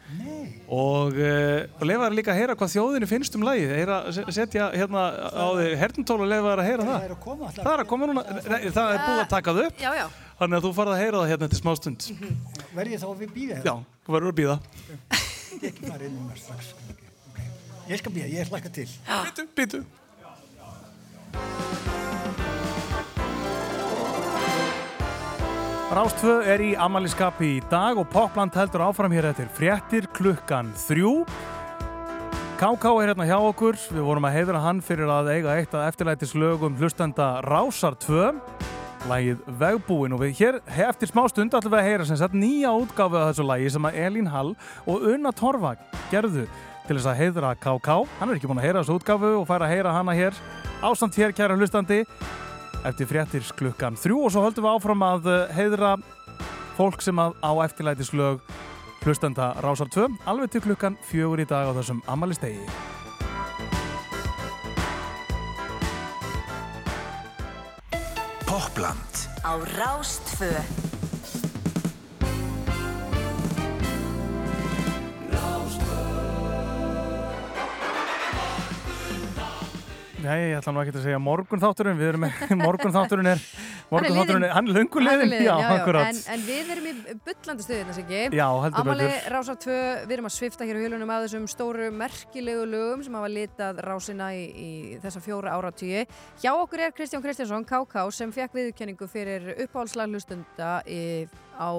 Og, uh, og lefa þær líka að heyra hvað þjóðinni finnst um lagið. Heyra, se- setja hérna á því hernumtól og lefa þær að heyra það Það. er að koma það er að koma núna, nei, það er búið að taka það upp. Já, já. Þannig að þú farið að heyra það hérna til smá stund Verð ég þá við býða já, þú verður að býða Ég er ekki farið inn núna strax. Okay, okay. Ég skal býða, ég hlakka til. Býtu, býtu. Rástfö er í amaliskapi í dag og Popland heldur áfram hér eftir fréttir klukkan þrjú. KK er hérna hjá okkur, við vorum að heiðra hann fyrir að eiga eitt af eftirlætislögum hlustenda Rásar 2, lagið Vegbúin og við hér eftir smá stund ætlum við að heyra sem sagt nýja útgáfu af þessu lagi sem að Elín Hall og Una Torfa gerðu til þess að heiðra KK. Hann er ekki búinn að heyra þessu útgáfu og fær að heyra hana hér ásamt hér kæra hlustandi eftir fréttir klukkan þrjú og svo höldum við áfram að eh, heiðra fólk sem að á eftirlætislög hlustenda Rásar 2 alveg til klukkan fjögur í dag á þessum amalistegi. Popland á Rástfö Nei, ég ætla nú ekki að segja morgun þátturinn, við erum með morgun þátturinn er, morgun þátturinn er, hann er löngulegin, já, akkurat. En, en við erum í bullandi stuðið þess ekki. Já, heldur Amali betur. Rásar 2, við erum að svifta hér á hjulunum að þessum stóru merkilegu lögum sem hafa litað rásina í, í þessa fjóra áratíu. Hjá okkur er Kristján Kristjánsson, KK, sem fekk viðurkenningu fyrir uppáhaldslag hlustunda í, á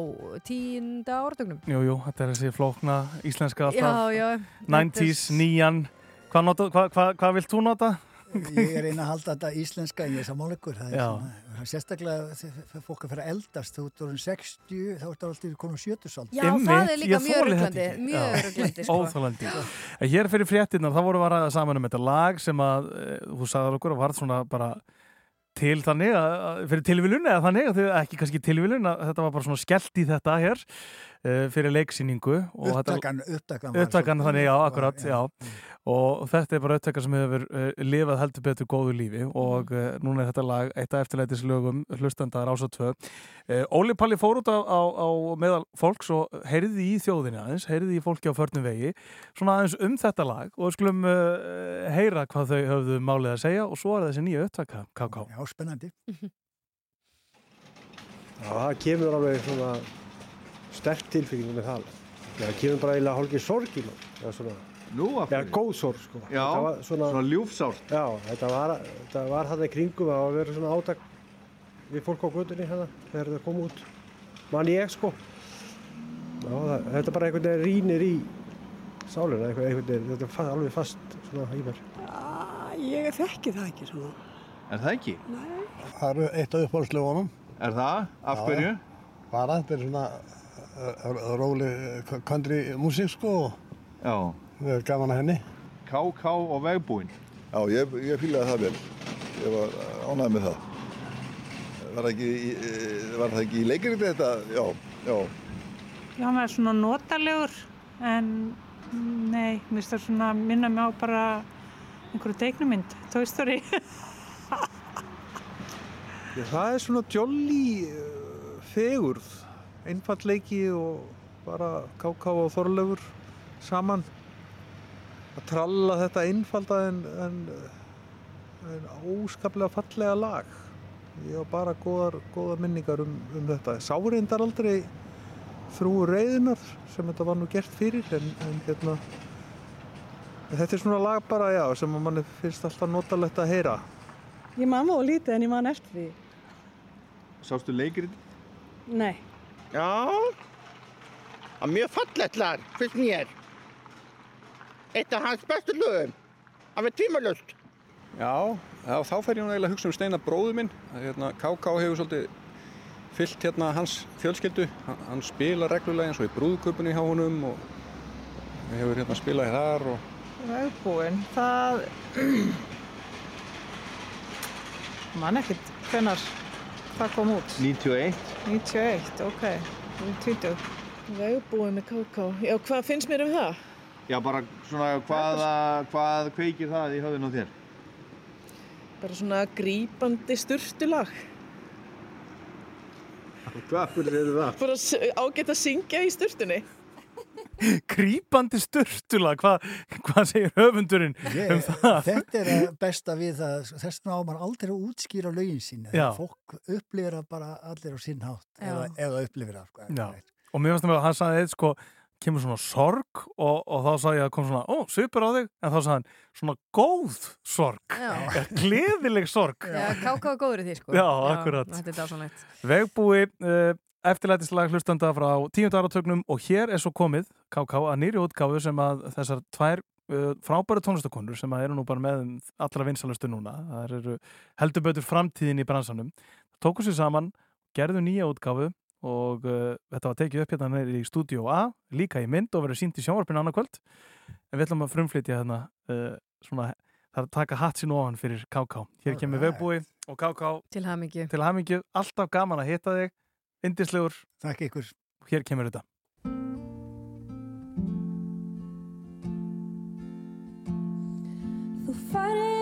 tínda áratögnum. Jú, jú, þetta er þessi flókna íslenska alltaf. Já, já. 90s, nýjan. Hvað nota, hvað, hvað, hvað vilt þú nota? Ég er einn að halda þetta íslenska en ég er sammáleikur. Það er svona, er sérstaklega þegar fólk að fyrir að eldast, þú ert orðin 60, þá ertu alltaf konum 70 Já, það er líka mjög ruglandi, mjög ruglandi, sko. Óþólandi. En hér fyrir fréttinnar, þá vorum við að ræða saman um þetta lag sem að, eh, þú sagðar okkur, var svona bara til þannig, að, fyrir tilviljun eða þannig, ekki kannski tilviljun að þetta var bara svona skellt í þetta hér fyrir leiksýningu. og þetta- Upptakan- upptakan var Upptakan þannig, já, var- akkurat, já. já. Og þetta er bara upptaka sem hefur uh, lifað heldur betur góðu lífi og uh, núna er þetta lag eitt af eftirlætislögum hlustanda Rása 2. Uh, Óli Palli fór út á, á, á meðal fólks og heyrði í þjóðinni aðeins, heyrði í fólki á förnum vegi, svona aðeins um þetta lag og við skulum uh, heyra hvað þau höfðu málið að segja og svo er þessi nýja upptaka, KK. Já, spennandi. Já, það kemur alveg svona sterk tilfenging með það. Það kemur bara eiginlega hálfgeir sorg í mann. Já, svona. Nú, af Já, góð sorg, sko. Já, var svona, svona ljúfsárt. Já, þetta var, þetta var hann í kringum að vera svona átak við fólk á gödunni hérna þegar þetta kom út. Man ég, sko. Já, það, þetta bara einhvern veginn rínir í sálina, einhvern, veginn, þetta er alveg fast svona í mér. Ég þekki það ekki svona. Er það ekki? Það eru eitt af uppáhaldslögunum. Er það? Af hverju? Bara, þetta er svona róli country músík sko og Já. við erum gaman að henni. KK og vegbúinn. Já, ég, ég fílaði það vel. Ég var ánægð með það. Var það ekki, eh, var það ekki í leikrið þetta? Já, já. Já, hann er svona notalegur en nei, mér finnst það svona minna mig á bara einhverju teiknumynd, Toy Story. Já, það er svona jolly fegurð, einfallleiki og bara káká og þorlegur saman. að tralla þetta einfalda en, en, en óskaplega fallega lag. Ég á bara góðar, góðar minningar um, um þetta. Sárindar aldrei þrú reyðinar sem þetta var nú gert fyrir en, en hérna en þetta er svona lag bara, já, sem að manni finnst alltaf notalegt að heyra. Ég man það lítið en ég man eftir því. Sástu leikrit? Nei. Já, það er mjög fallegt lag, finnst mér. Eitt af hans bestu lögum. Það er tímalust. Já, já, þá fer ég nú eiginlega að hugsa um Steinar bróðu minn. Hérna, KK hefur svolítið fyllt hérna hans fjölskyldu. Hann, hann spila reglulega eins og í brúðköpunni hjá honum og hefur hérna spilað í þar og Vegbúinn, það... Man ekkert hvenar það kom út. 91. 91, ok. Ég er 20. Vegbúinn með KK. Já, hvað finnst mér um það? Já, bara svona hvaða, hvað kveikir það í höfðun á þér? Bara svona grípandi sturtulag. Hvað fyrir eru það? Bara ágætt að syngja í sturtunni. Grípandi störtula, hvað hva segir höfundurinn Ég, um það? þetta er að besta við það, þess vegna á maður aldrei að útskýra lögin sína. Já. Þegar fólk upplifir það bara allir á sinn hátt, eða, eða upplifir það. Sko. Já, og mér finnst það með að hann sagði eitt sko, kemur svona sorg og, og þá sagði ég að kom svona, ó, svipur á þig en þá sagði hann, svona góð sorg gleðileg sorg Já, káká er góður í því, sko. Já, akkurat. Þetta er dásanlegt. Vegbúi, uh, eftirlætislag hlustanda frá tíundu áratögnum og hér er svo komið, KK, að nýri útgáfu sem að þessar tvær uh, frábæra tónlistakonur sem að eru nú bara með allra vinsalustu núna, það eru heldur betur framtíðin í bransanum, tóku sér saman, gerðu nýja útgáfu og uh, þetta var tekið upp hérna neyri í Studio A, líka í mynd og verið sínt í sjónvarpinu annað kvöld. En við ætlum að frumflytja hérna uh, svona, það er að taka hatt sín ofan fyrir KK. Hér kemur Alright. Vegbúi. Og KK Til hamingju. til hamingju, alltaf gaman að hitta þig indislegur. Takk ykkur. Hér kemur þetta. Þú farið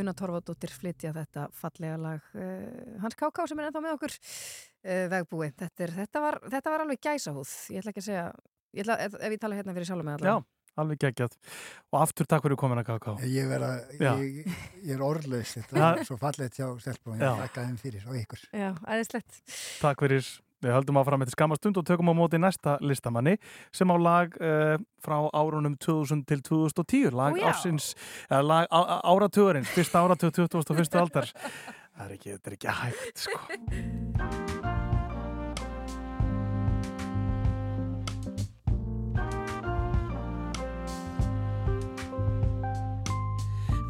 Una Torfadóttir flytja þetta fallega lag uh, Hans Káká sem er ennþá með okkur uh, vegbúi. Þetta, er, þetta, var, þetta var alveg gæsahúð. Ég ætla ekki að segja, ég ætla, ef, ef ég tala hérna fyrir sjálf með Já, alveg geggjað. Og aftur takk fyrir komin að KK. Ég, vera, ég, ég er orðlaus, þetta Ja. er svo fallegt hjá stelpum, Já. ég þakka þeim fyrir og ykkur. Já. Takk fyrir. Við höldum áfram eftir skamma stund og tökum á móti næsta listamanni sem á lag uh, frá árunum 2000 til 2010, lag já. ársins, eða lag á, á- áratugurins, fyrsta áratug 21. aldar. Það er ekki, þetta er ekki hægt, sko.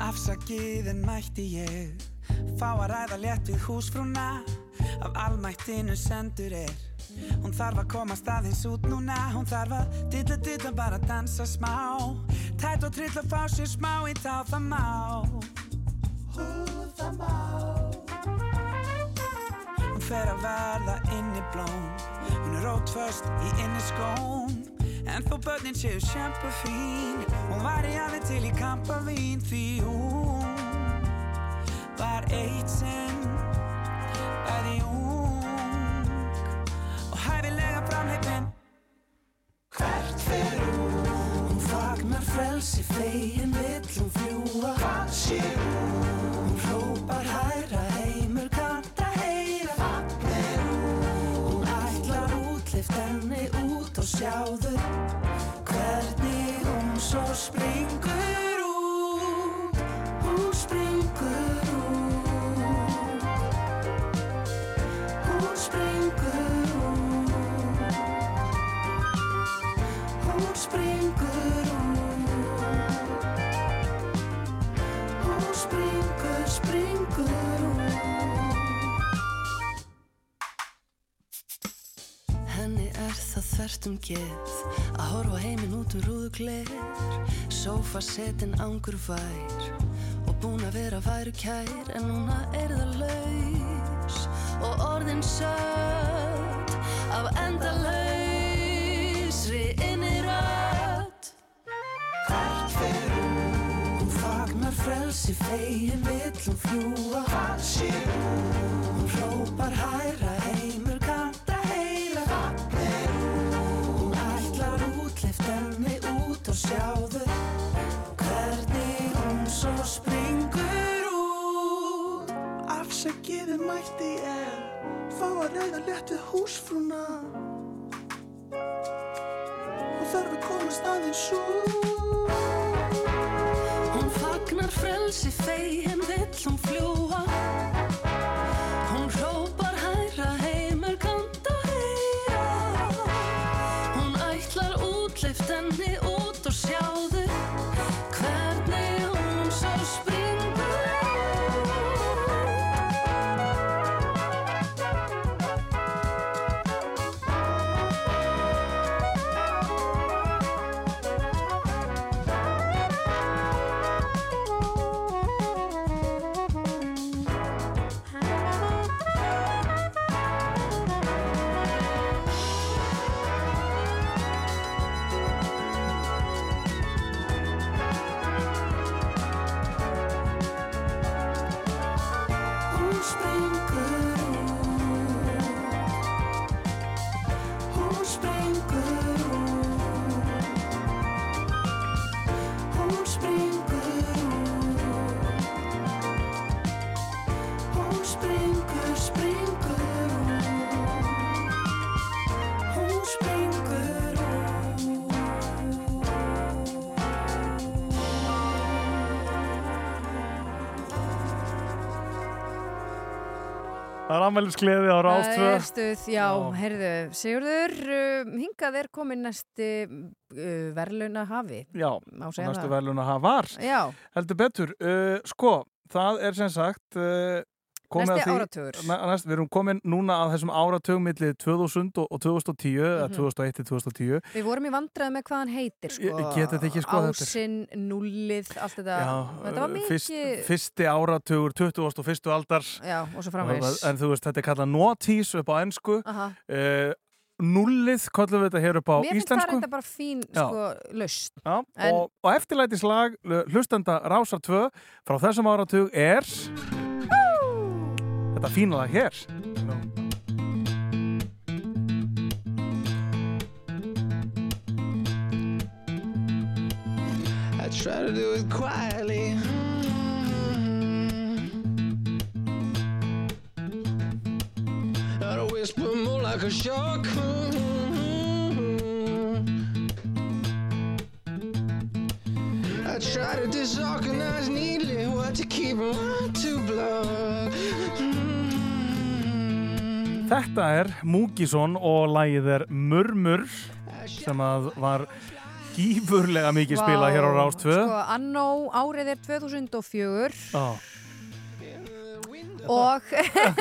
Afsakið en mætti ég Fá að ræða létt við húsfrúna Af almættinu sendur er. Hún þarf að koma staðins út núna Hún þarf að dilla dilla bara dansa smá. Tætt og trill að fá sér smá í tá það má. Hú það má. Hún fer að verða inni blóm. Hún er rótföst í inni skóm. En þó börnin séu sjampa fín Hún var í alveg til í kampa vín Því hún var eitt sinn Bæði ung Og hæfilega framheipin Hvert fer hún? Hún fagnar frelsi fegin vill hún fljúa Hvað sé hún? Geð að horfa heiminn út um rúðugler Sófa setin ángur vær og búin að vera væru kær en núna er það laus og orðin sött af endalausri innirödd Hvert fer hún? Hún fagnar frelsi fegin vill hún fljúa Hvað sé hún? Hún hrópar hæra komast aðeins út Hún fagnar frelsi fegin vill hún fljúa ammælisgleði á Rástvö. Stuð, já, heyrðu, Sigurður, uh, hingað er komin næsti uh, verðlauna hafi. Já, Má segja næstu það. verðlun að hafa var. Já. Heldur betur. Uh, sko, það er sem sagt... Komið að því- næst, við erum komin núna að þessum áratug milli 2000 og, og 2010, eða Mhm. 2001 til 2010. Við vorum í vandræði með hvað hann heitir, sko. Sko, Ásinn, nullið, allt þetta. Já, þetta var uh, mikið... fyrst, fyrsti áratugur, 20. og fyrstu aldar Já, og svo framvegis. En þú veist, þetta er kallað notice upp á ennsku uh, nullið, kollum við þetta hér upp á Mér finnst það íslensku. reynda bara fín sko, laust. Já, En- og, og eftirlætislag hlustanda Rásar 2 frá þessum áratug er þetta fína lag hér. I try to do it quietly. Not whisper, more like a shock. I try to disorganize neatly what to keep and what to block. Þetta er Múkisson og lagið er Murmur sem að var gífurlega mikið spilað hér á Rás 2. Sko, annó árið er 2004 Já. og,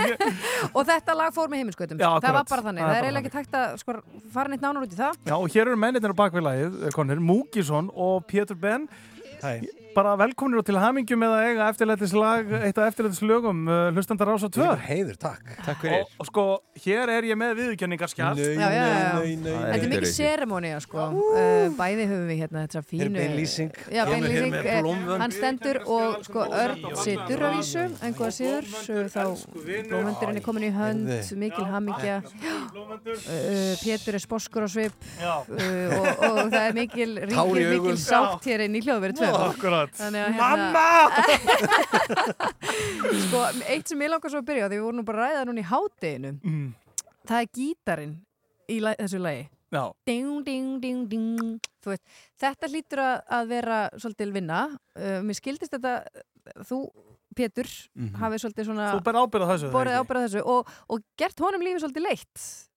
og þetta lag fór með heiminskautum. Já, það var bara þannig. Það er Það er eiginlega ekki tækt að sko, fara neitt nánar út í það. Já, og hér eru mennirnir á bakvið lagið, konir, Múkisson og Pétur Ben. Hæ. Bara velkominir og til hamingju með að eiga eftirlætislag, eitt af eftirlætislögum uh, hlustandar Rása 2. Yfir heiður, takk. Takk fyrir. Og, og sko, hér er ég með já. nei, nei, nei. Þetta er mikið seremónia sko. Uh, bæði höfum við hérna þetta fínu... Hér er bein lýsing. Já, hér lýsing. eh. Hann stendur og sko Örn situr á vísu, einhverja síður, þá blómvöndurinn er komin í hönd, mikil hamingja. Uh, Pétur er sposkur á svip og, og það er mikil, ríkir mikil sátt hér inn í hljóðveri 2. Já, akkurat. Þannig að hérna... sko, eitt sem ég langar svo að byrja á, því við vorum nú bara að ræða núna í hátteginu, Mm. það er gítarinn í la þessu lagi. Ding, ding, ding, veist, þetta hlýtur að, vera svolítil vinna. Uh, mér skildist þetta, þú, Pétur, Mhm. hafið svolítið svona... Þú berð ábyrgð á þessu, þessu og, og gert honum lífið svolítið leitt.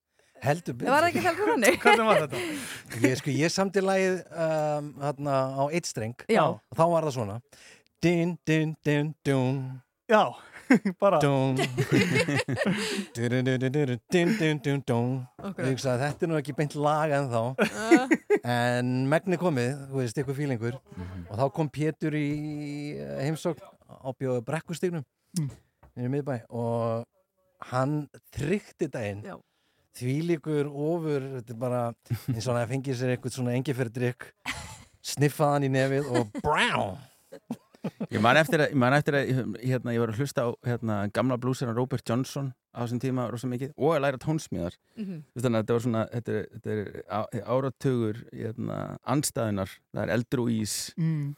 Heldur. Var það ekki heldur þannig? Hvernig var þetta? Ég, sko, ég samti lagið um, hérna, á eitt streng. Já. og þá var það svona. Din, din, din, dun. Já, bara. Dun. Din, din, din, din, din, din, dun, dun að þetta er nú ekki beint lag en þá En megni komið, þú veist, ykkur fílingur. Og þá kom Pétur í heimsókn á bjóðu brekkustignum Mm. í miðbæ. Og hann tryggti daginn Já. Því líkur ofur þetta er bara eins og hann fengið sér eitthvað svona engiferðdrykk sniffaði hann í nefið og brá Ég man eftir að, man eftir að hérna, ég var að hlusta á hérna, gamla blúsina Robert Johnson á þessum tíma rosa mikið og að læra tónsmíðar Mhm. Þú veist, þannig að þetta var svona þetta er, þetta er á- áratugur hérna, andstæðunar, það er eldur og ís Mm.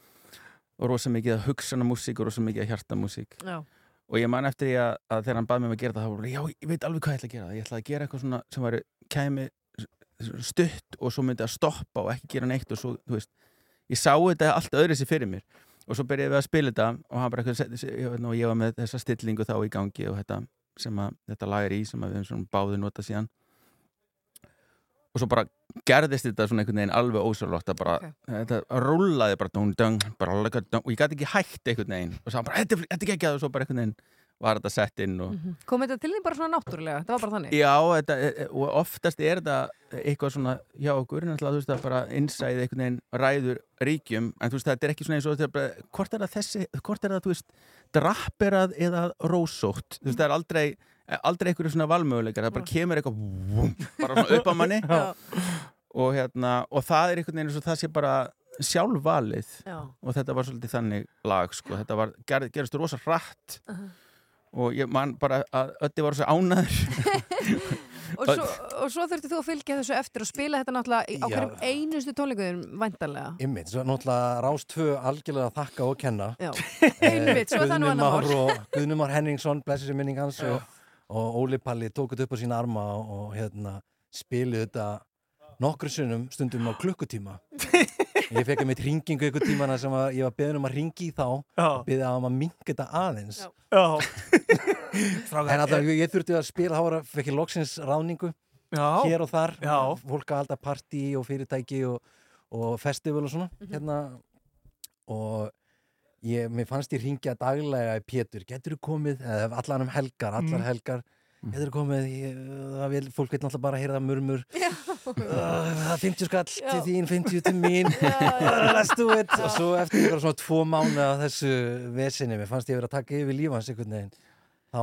og rosa mikið að hugsana músík og rosa mikið að hjarta músík Já. Og ég man eftir því að, að þegar hann bað mig um að gera það þá var ég, já, ég veit alveg hvað ég ætla að gera. Ég ætla að gera eitthvað svona sem var kæmi stutt og svo myndi að stoppa og ekki gera neitt og svo, þú veist ég sá þetta allt öðru sér fyrir mér. Og svo byrjaði við að spila þetta og hann bara eitthvað, nú, ég var með þessa stillingu þá í gangi og þetta sem að þetta lag er í sem við höfum svona báði nota síðan og svo bara gerðist þetta svona einhvern veginn alveg ósálótt að bara, þetta rúlaði bara dún, dún, bara, like a dún, og ég gæti ekki hægt einhvern veginn og svo bara, þetta er- þetta er ekki að og svo bara einhvern veginn var þetta sett inn og Mhm. Kom þetta til því bara svona náttúrulega? Það var bara þannig? Já, þetta, e- e- og oftast er þetta eitthvað svona hjá okkur, náttúrulega, þú veist, það bara innsæði einhvern veginn ræður ríkjum, en þú veist, þetta er ekki svona eins og þetta bara, hvort er það þessi, hvort er það, þú veist, drapperað eða rósótt, þú veist, það er aldrei, aldrei einhverju svona valmöguleikar, það bara kemur eitthvað, vum, bara svona upp á manni og hérna, og það er einhvern veginn eins og það sé bara sjálfvalið Já. og þetta var svolítið þannig lag, sko, þetta var, gerð, gerðist rosa hratt Aha. og ég man bara að Öddi var svo ánæður Og svo, og svo þurfti þú að fylgja þessu eftir og spila þetta náttúrulega á Já. hverjum einustu tónleikum væntanlega. Ymmit, svo náttúrulega Rás 2 algjörlega þakka og kenna Já. Einmitt, svo er það nú Guðni annað mál. Már og Guðni Már Henningsson blessið sér minning hans og, og Óli Palli tók þetta upp á sína arma og, og hérna spiluðu þetta nokkru sunnum stundum á klukkutíma ég fekk að mitt ringingu ykkur tímana sem að ég var beðin um að ringi í þá Já. beðið að maður minga þetta aðeins Já. en alltaf ég, ég þurfti að spila þá var að fekk ég loksins ráningu Já. hér og þar Já. fólk að halda partí og fyrirtæki og, og festival og svona Mhm. hérna og ég, mér fannst ég ringja daglega í Pétur, getur þú komið? Eða allan um helgar, allar Mm. helgar getur þú komið, ég, það vil, fólk vil náttúrulega bara heyra uh, það er 50 skall til þín 50 til mín. Let's do it. Og svo eftir svona tvo mánu af þessu vesinni, mér fannst ég verið að taka yfir lífans einhvern veginn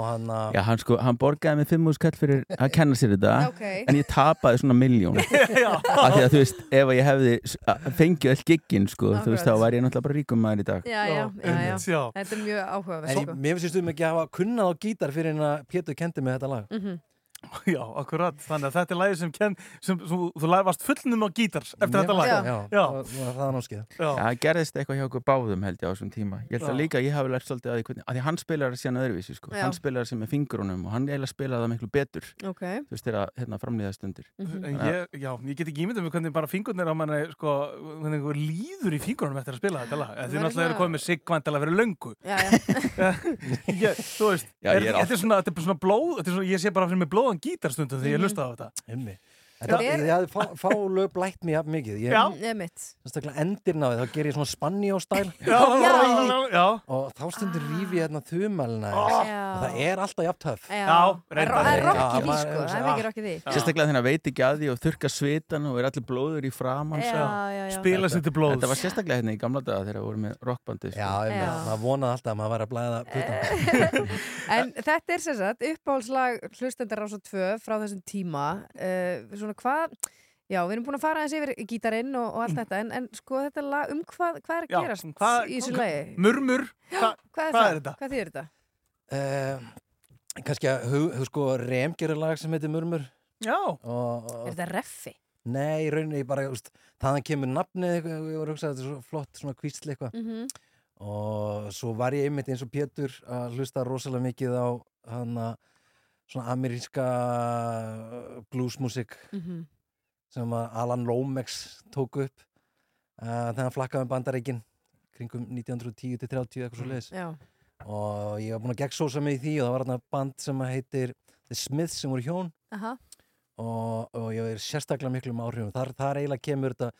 hann að Já, hann sko, hann borgaði mig 5.000 kall fyrir að kenna sér þetta Ok. en ég tapaði svona miljón Já. af því að þú veist, ef ég hefði fengið all giggin, sko, þú veist, þá væri ég náttúrulega bara ríkum maður í dag Já, já, já, já. Já. Þetta er mjög áhugaverð, sko. mér finnst þú ekki að hafa kunnað á gítar fyrir en að Pétur kendi mig þetta lag Mhm. Já, akkurat, þannig að þetta er lagið sem, ken, sem, sem þú lagast fullnum á gítar eftir Mér þetta lag fannst það, já, það- það var það námskeið. Já, það gerðist eitthvað hjá okkur báðum held ég á þessum tíma Ég held Já. að líka ég hafi lært svolítið að því, hvernig, að því hann spilar síðan öðruvísi sko. Já. hann spilar sem með fingrunum og hann eiginlega spilaði það miklu betur Ok. þú veist þeirra hérna, framlýða stundir. En ég, já, ég get ekki ímyndum við hvernig bara fingurnir á manni sko, líður í fingurnum eftir að spila þetta lag Þið Sigvænt að vera löngu Já, ég, þegar Mhm. lusta á þetta Einmi. Er- hafði fá, fá lög blætt mér jafn mikið ég, Já. Ég mitt. Sérstaklega endirna á því, þá ger ég svona spanni á stæl Já, já, já. og þá stundur rífi ég hérna þumalina Já. og það er alltaf jafn töff Já. Já, reyndar. Það er Já, því, sko, það er mikið rock í því. Sérstaklega þegar hann veit ekki að því og þurka svitan og er allir blóður í framann Já, sko. já, já. Spila sér til blóðs. Þetta var sérstaklega hérna í gamla daga þegar við vorum með rockbandi sko. Já, maður vonaði alltaf að maður væri að blæða putan En þetta er sem sagt uppáhaldslag hlustendar á svo tvö frá þessum tíma uh, svona hvað Já, við erum búin að fara aðeins yfir gítarinn og, og allt þetta en, en sko þetta lag, um hvað, hvað er að Já, gerast hvað- í þessu hvað- lagi? Murmur, Já, hvað- hvað hvað er þetta? Hvað þýðir þetta? uh, kannski að hug, hug, sko, Rem gerir lag sem heitir Murmur Já og, og, Er þetta reffi? Nei, í rauninni bara, úst, þaðan kemur nafnið ég var að hugsa að þetta er svo flott svona kvísli eitthvað Mhm. og svo var ég einmitt eins og Pétur að hlusta rosalega mikið á hana svona ameríska bluesmusik Mhm. sem að Alan Lomax tók upp uh, þegar hann flakkaði um bandareikin kringum 1910-30 eitthvað svo leiðis Já. og ég var búinn að gegnsósa mig í því og það var hérna band sem að heitir The Smiths sem voru hjón Aha. og, og ég er sérstaklega miklum áhrifum þar, þar eiginlega kemur þetta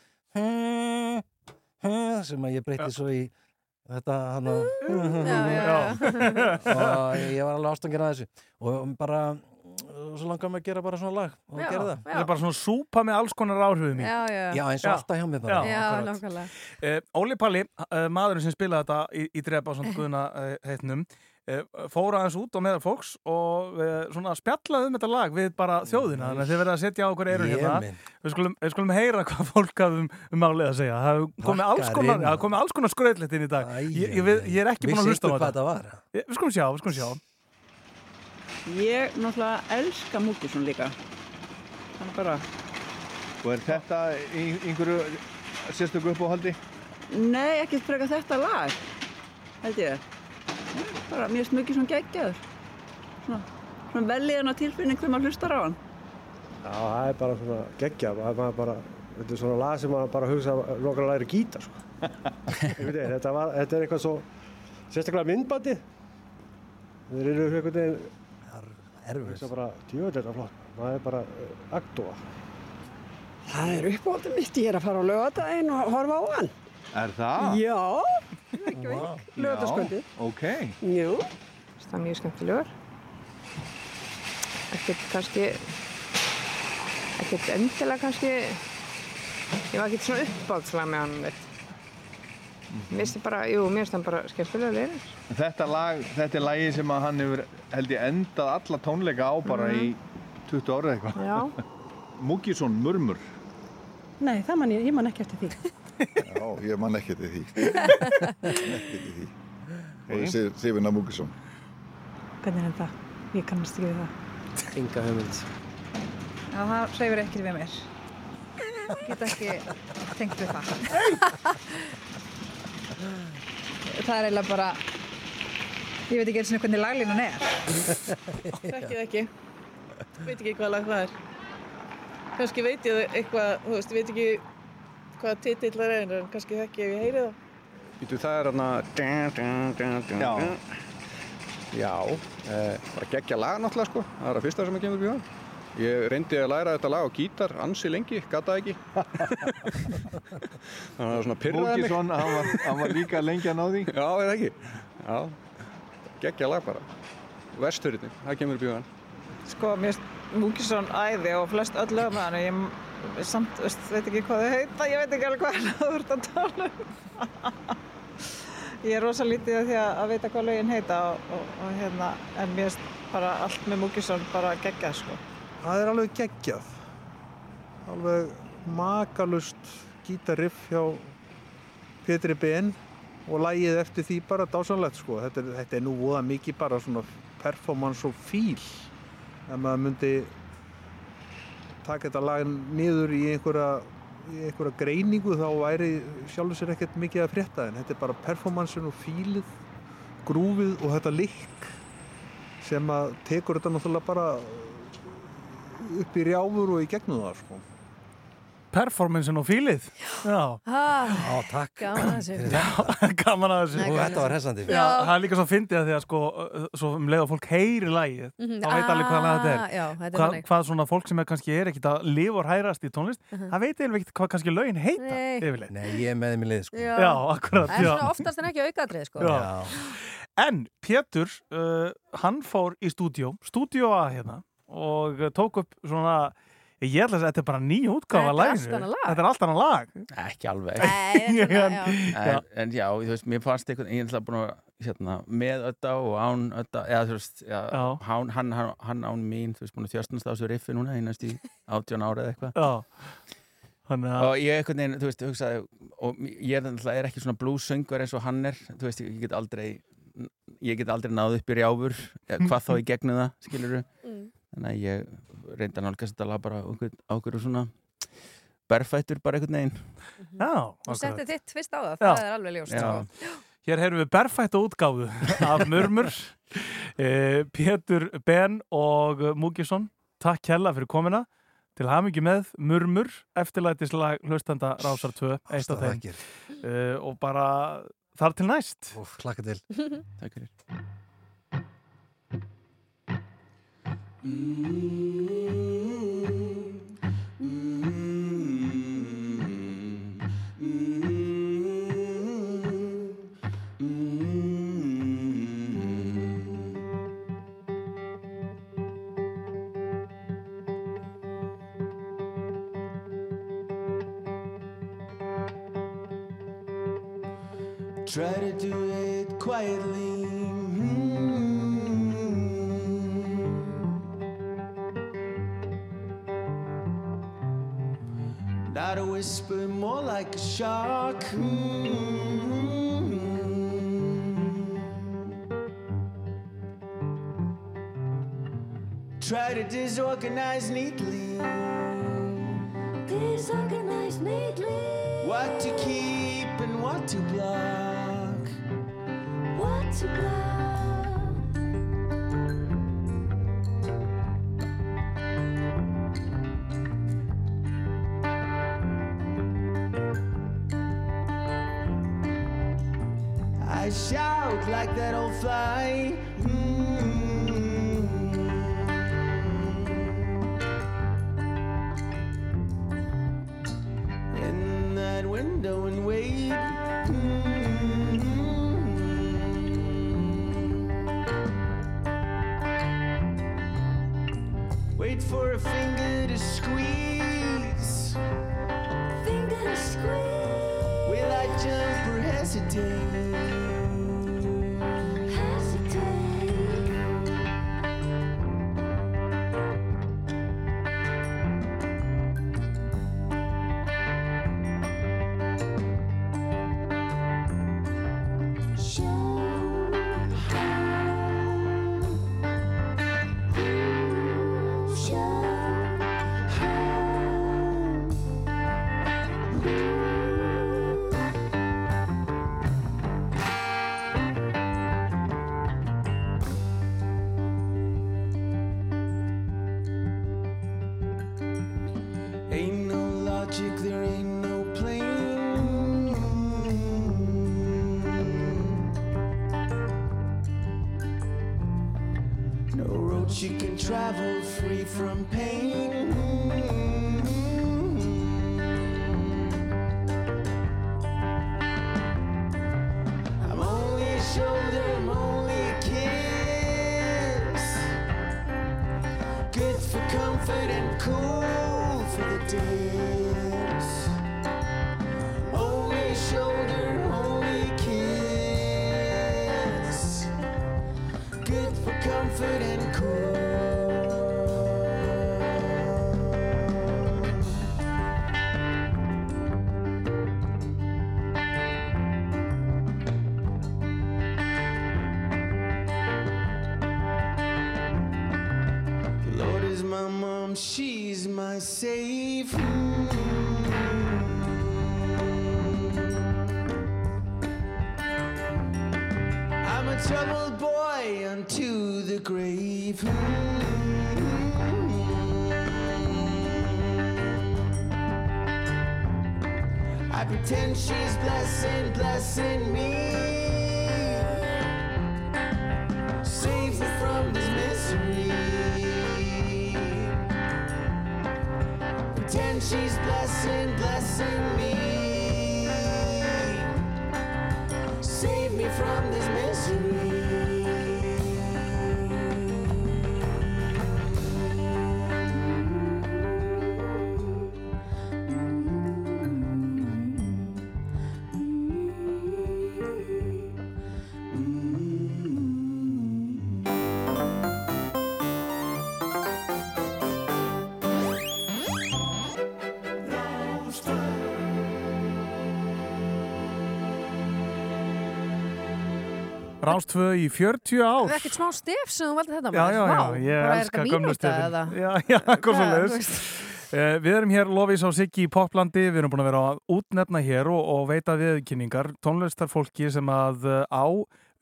sem að ég breytti svo í þetta hann já, já. og ég var alveg ástangin að þessu og bara og svo langar mig að gera bara svona lag og Já, gera það Þetta er bara svona súpa með alls konar áhrifum í Já, já. Já, eins og alltaf hjá mér bara. Já. Uh, Óli Palli, uh, maðurinn sem spilaði þetta í, í drepa á svona guðuna uh, heitnum uh, fór aðeins út og meðal fólks og uh, svona spjallaði um þetta lag við bara þjóðina, þannig að þið verða að setja á okkur eirun hérna. við skulum, við skulum heyra hvað fólk hafði um, málið að segja. Það hefur komið alls konar, alls konar skröðleitt inn í dag. Æ, ég, ég, ég er ekki búin að hlusta á þetta. Við skulum sjá, við skulum sjá. Ég náttúrulega elska Múkisson líka. Þannig bara, Og er þetta í einhverju sérstöku uppáhaldi? nei, ekkert frekar þetta lag, held ég. Bara, mér finnst Múkisson geggjaður. Svona, svona velíðana tilfinning þegar maður hlustar á hann. Já, það er bara svona geggja, það er bara, þetta er svona lag sem maður bara hugsa nokkar að læra gítar, sko. Þetta, var, þetta er eitthvað svo, sérstaklega myndbandi. Þeir eru veginn, erfið. Það er bara, er bara uh, aktúa. Það er uppáhaldið mitt, ég er að fara á lögadaginn og horfa á hann. Er það? Já, Reykjavík, lögadagskvöldið. Já, ok. Jú. Það er mjög skemmtilegur. Ekkert kannski, ekkert endilega kannski, ég var ekkert svona uppáhaldslag með hann, veit. Mér finnst það bara, jú, mér finnst það bara skemmtilega leirir. Þetta lag, þetta er lagi sem að hann hefur held ég endað alla tónleika á bara í 20 ára eitthvað. Já. Múkisson, Murmur. Nei, það man ég, ég man ekki eftir því. Já, ég man ekki til því. ekki til því. Og Sif, Sifina Múkisson. Hvernig er það? Ég kannast ekki við það. Enga hugmynd. Já, það hreyfir ekkert við mér. Ég get ekki tengt við það. það er eiginlega bara, ég veit ekki eins og hvernig laglínan er. Þekkið ekki. Veit ekki hvað lag það er. Kannski veit ég eitthvað, þú veist, ég veit ekki hvað titill það er, en kannski þekki ef ég heyri það. Býtu, það er hérna... Já. Já, eh, bara geggja lag náttúrulega sko, það er það fyrsta sem að kemur hann. Ég reyndi að læra þetta lag á gítar ansi lengi, gata ekki. Þannig að það svona pyrraði mig. Múkisson, hann var, hann var líka lengi að ná því. Já, er það ekki? Já, geggja lag bara. Vesturinn, það kemur hann. Sko, mér finnst Múkisson æði og flest öll lög með hann. Ég ég samt, veist, veit ekki hvað þau heita, ég veit ekki alveg hvað þú ert að tala um. ég er rosa lítið af því að, að vita hvað lögin heita og, og, og hérna, en mér finnst bara allt með Múkisson bara geggjað sko. Það er alveg geggjað. Alveg makalust gítariff hjá Petri Ben og lægið eftir því bara dásanlegt sko. Þetta er, þetta er nú voða mikið bara svona performance og fíl. Ef maður myndi taka þetta lag niður í einhverja, í einhverja greiningu þá væri sjálfur sér ekkert mikið að frétta en þetta er bara performancein og fílið, grúfið og þetta likk sem að tekur þetta náttúrulega bara upp í rjáfur og í gegnum það sko. Performancein og fílið. Já. Ah, Já, takk. Gaman að þessu. Já, gaman að þessu. Nei, Og þetta var hressandi. Já, það er líka svo fyndið að því að sko, uh, svo um leið að fólk heyri lægið, Mhm. þá veit alveg hvað lag þetta Ah, er. já, þetta er hvað, svona fólk sem er kannski er ekkit að lifa og hærast í tónlist, Mhm. það veit eiginlega ekkit hvað kannski lögin heita Nei. yfirleitt. Nei, ég er með þeim í lið, sko. Já. Já, akkurat, Það er svona oftast en ekki aukaðrið, sko. Já. En Pétur, uh, hann fór í stúdíó, stúdíó A hérna og uh, tók upp svona, ég ætla að segja, þetta er bara ný útgáfa er annað lag. Þetta er allt annað lag. Ekki alveg. Nei, þetta er svona, já. en, en já, þú veist, mér fannst eitthvað, ég er alltaf búin að, hérna, með ödda og án ödda, eða þú veist, já, Já. Hann, hann, hann, hann án mín, þú veist, búin að þjörstnast á þessu riffi núna, einast í átján ára eða eitthvað. Já. Þannig að... Og ég eitthvað neginn, þú veist, hugsaði, og ég er, náttúrulega- er ekki svona blues-söngur eins og hann er, þú veist, ég get aldrei, ég get aldrei náð upp í rjáfur, hvað þá í gegnum það, skilur Mm. Þannig að ég reyndi að nálgast þetta lag bara á einhver- á einhverju svona berfættur bara einhvern veginn. Já, Og setti þitt fyrst á það, Já. það er alveg ljóst. Já. Hér heyrðum við berfætt útgáfu af Murmur, eh, Pétur Ben og Múkisson. Takk kella fyrir komina. Til hamingi með Murmur, eftirlætislag hlustanda Rásar 2, eitt af þeim. Eh, og bara þar til næst. Til. Takk fyrir. Try to do it quietly. Whisper, more like a shark. Mm. Try to disorganize neatly. Disorganize neatly. What to keep and what to block. What to block. Fly. Troubled boy unto the grave. I pretend she's blessing, blessing me. Rástvö í 40 ár. Það er ekkert smá stef sem þú veldi þetta Já, já, já, ég bara elska þetta gömlu stefin. Já, já, hvað svo Já, þú leiðis. veist. við erum hér Lofís á Siggi í Poplandi, við erum búin að vera að útnefna hér og, og veita viðkynningar tónlistarfólki sem að uh, á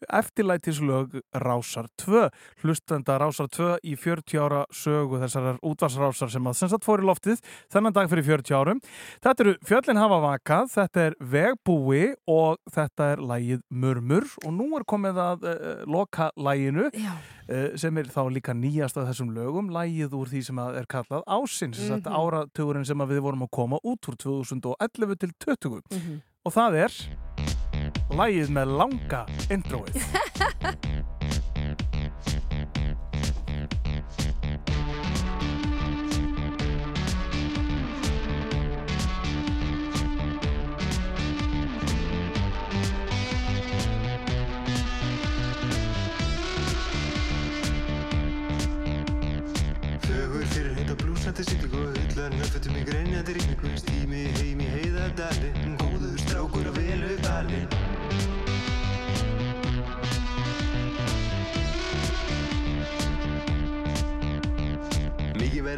eftirlætislög Rásar 2 hlustenda Rásar 2 í 40 ára sögu þessar útvarsrásar sem að sem sagt fór í loftið þennan dag fyrir 40 árum þetta eru Fjöllin hafa vakað þetta er Vegbúi og þetta er lægið Murmur og nú er komið að uh, loka læginu uh, sem er þá líka nýjast af þessum lögum lægið úr því sem er kallað ásins mm -hmm. Mhm. áratugurinn sem við vorum að koma út úr 2011 til 20 Mhm. og það er lægið með langa introið. Blúsandi siglingu Hullar nöfnfötum í greinjandi rigningu. Stími heim í heiðadalinn Góður strákur á velu balinn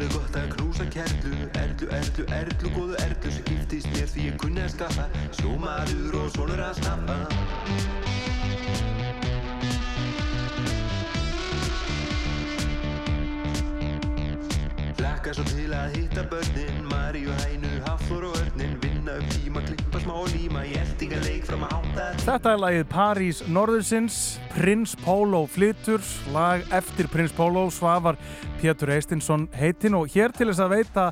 Verður gott að knúsa kerlu. Erlu, erlu, erlu, góðu erlu sem giftist mér því ég kunni að skaffa. Sjómaður og sonur að snappa Laka svo til að hitta börnin. Maríu, hænu, hafþór og örnin Þetta. Er lagið París Norðursins, Prins Pólo flytur, lag eftir Prins Pólo, Svavar Pétur Eistinsson heitinn. Og hér til þess að veita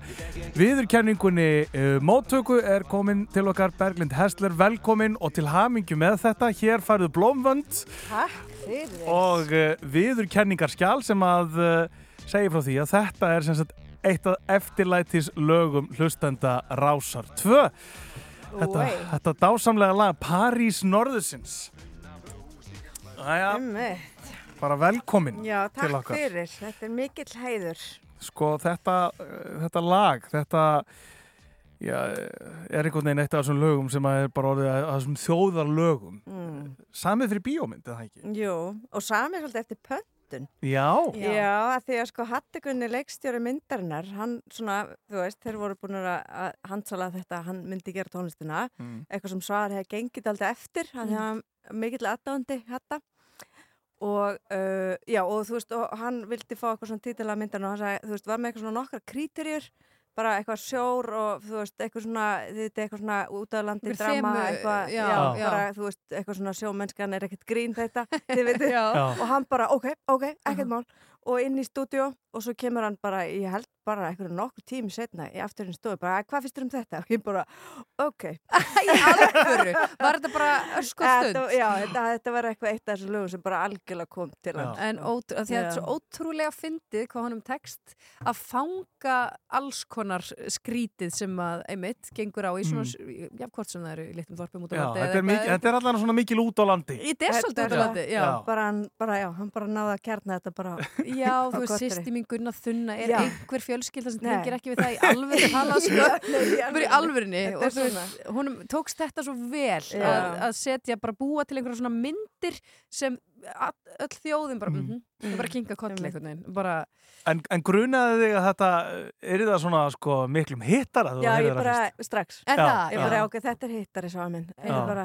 viðurkenningunni uh, móttöku er komin til okkar Berglind Hessler, velkomin og til hamingju með þetta, hér færðu blómvönd Takk fyrir. og uh, viðurkenningarskjál sem að uh, segja frá því að þetta er sem sagt eitt af eftirlætis lögum hlustenda Rásar 2 þetta, þetta dásamlega lag París Norðursins Æja, bara velkomin Já, til takk okkar fyrir. Þetta er mikill heiður. sko þetta, þetta lag þetta já, er einhvern veginn eitt af þessum lögum sem er bara orðið að þessum þjóðarlögum Mm. samið fyrir bíómynd, er það ekki? Jú, og sami svolítið eftir pöntun. Já. Já, að því að sko Hattikunni leikstjóri myndarinnar, hann svona, þú veist, þeir voru búin að að handsala þetta, að hann myndi gera tónlistina, Mm. eitthvað sem svar hefði gengið aldrei eftir, hann Mm. hefði mikill aðdáðandi Hatta og uh, já, og þú veist, og hann vildi fá eitthvað svona títila myndarinn og hann sagði, þú veist, var með eitthvað svona nokkra krítirjur, bara eitthvað sjór og þú veist, eitthvað svona, þetta er eitthvað svona út af landi drama, eitthvað, já, já, já. bara, þú veist, eitthvað svona sjómennskan er ekkert grín þetta, þið Já. Já. og hann bara, ok, ok, ekkert mál, og inn í stúdíó og svo kemur hann bara, ég held bara eitthvað nokkur tími setna í afturinn stofu, bara, "Æ, hvað finnst þér um þetta? Og ég bara, ok. Í alvöru? Var þetta bara örskoð stund? Þetta- Já, þetta, þetta var eitthvað eitt af þessum lögum sem bara algjörlega kom til hans. En ótrú, að því að þetta er svo ótrúlega fyndið hvað honum tekst að fanga alls konar skrítið sem að einmitt gengur á í svona, Mm. já, hvort sem það eru í litlum þorpum út á Já, landi þetta er, mikil, þetta er allan svona mikil út á landi Þetta er svolítið út á landi, já. Já. Bara, hann, bara, já, hann bara náði að kjarna þetta bara Já, mín Gunnar Þunna er Já. einhver fjölskylda sem tengir ekki við það í alvöru talað sko, í bara í veist, honum tókst þetta svo vel Já. að, að setja, bara búa til einhverja svona myndir sem all, öll þjóðin bara, mm. -hmm, bara kinga koll einhvern veginn, bara En, en grunaði þig að þetta er það svona sko miklum hittar að þú Já, heyrðir ég það bara, strax. Er það? Ég Já. bara, ok, þetta er hittari sá minn. Ég Já. bara,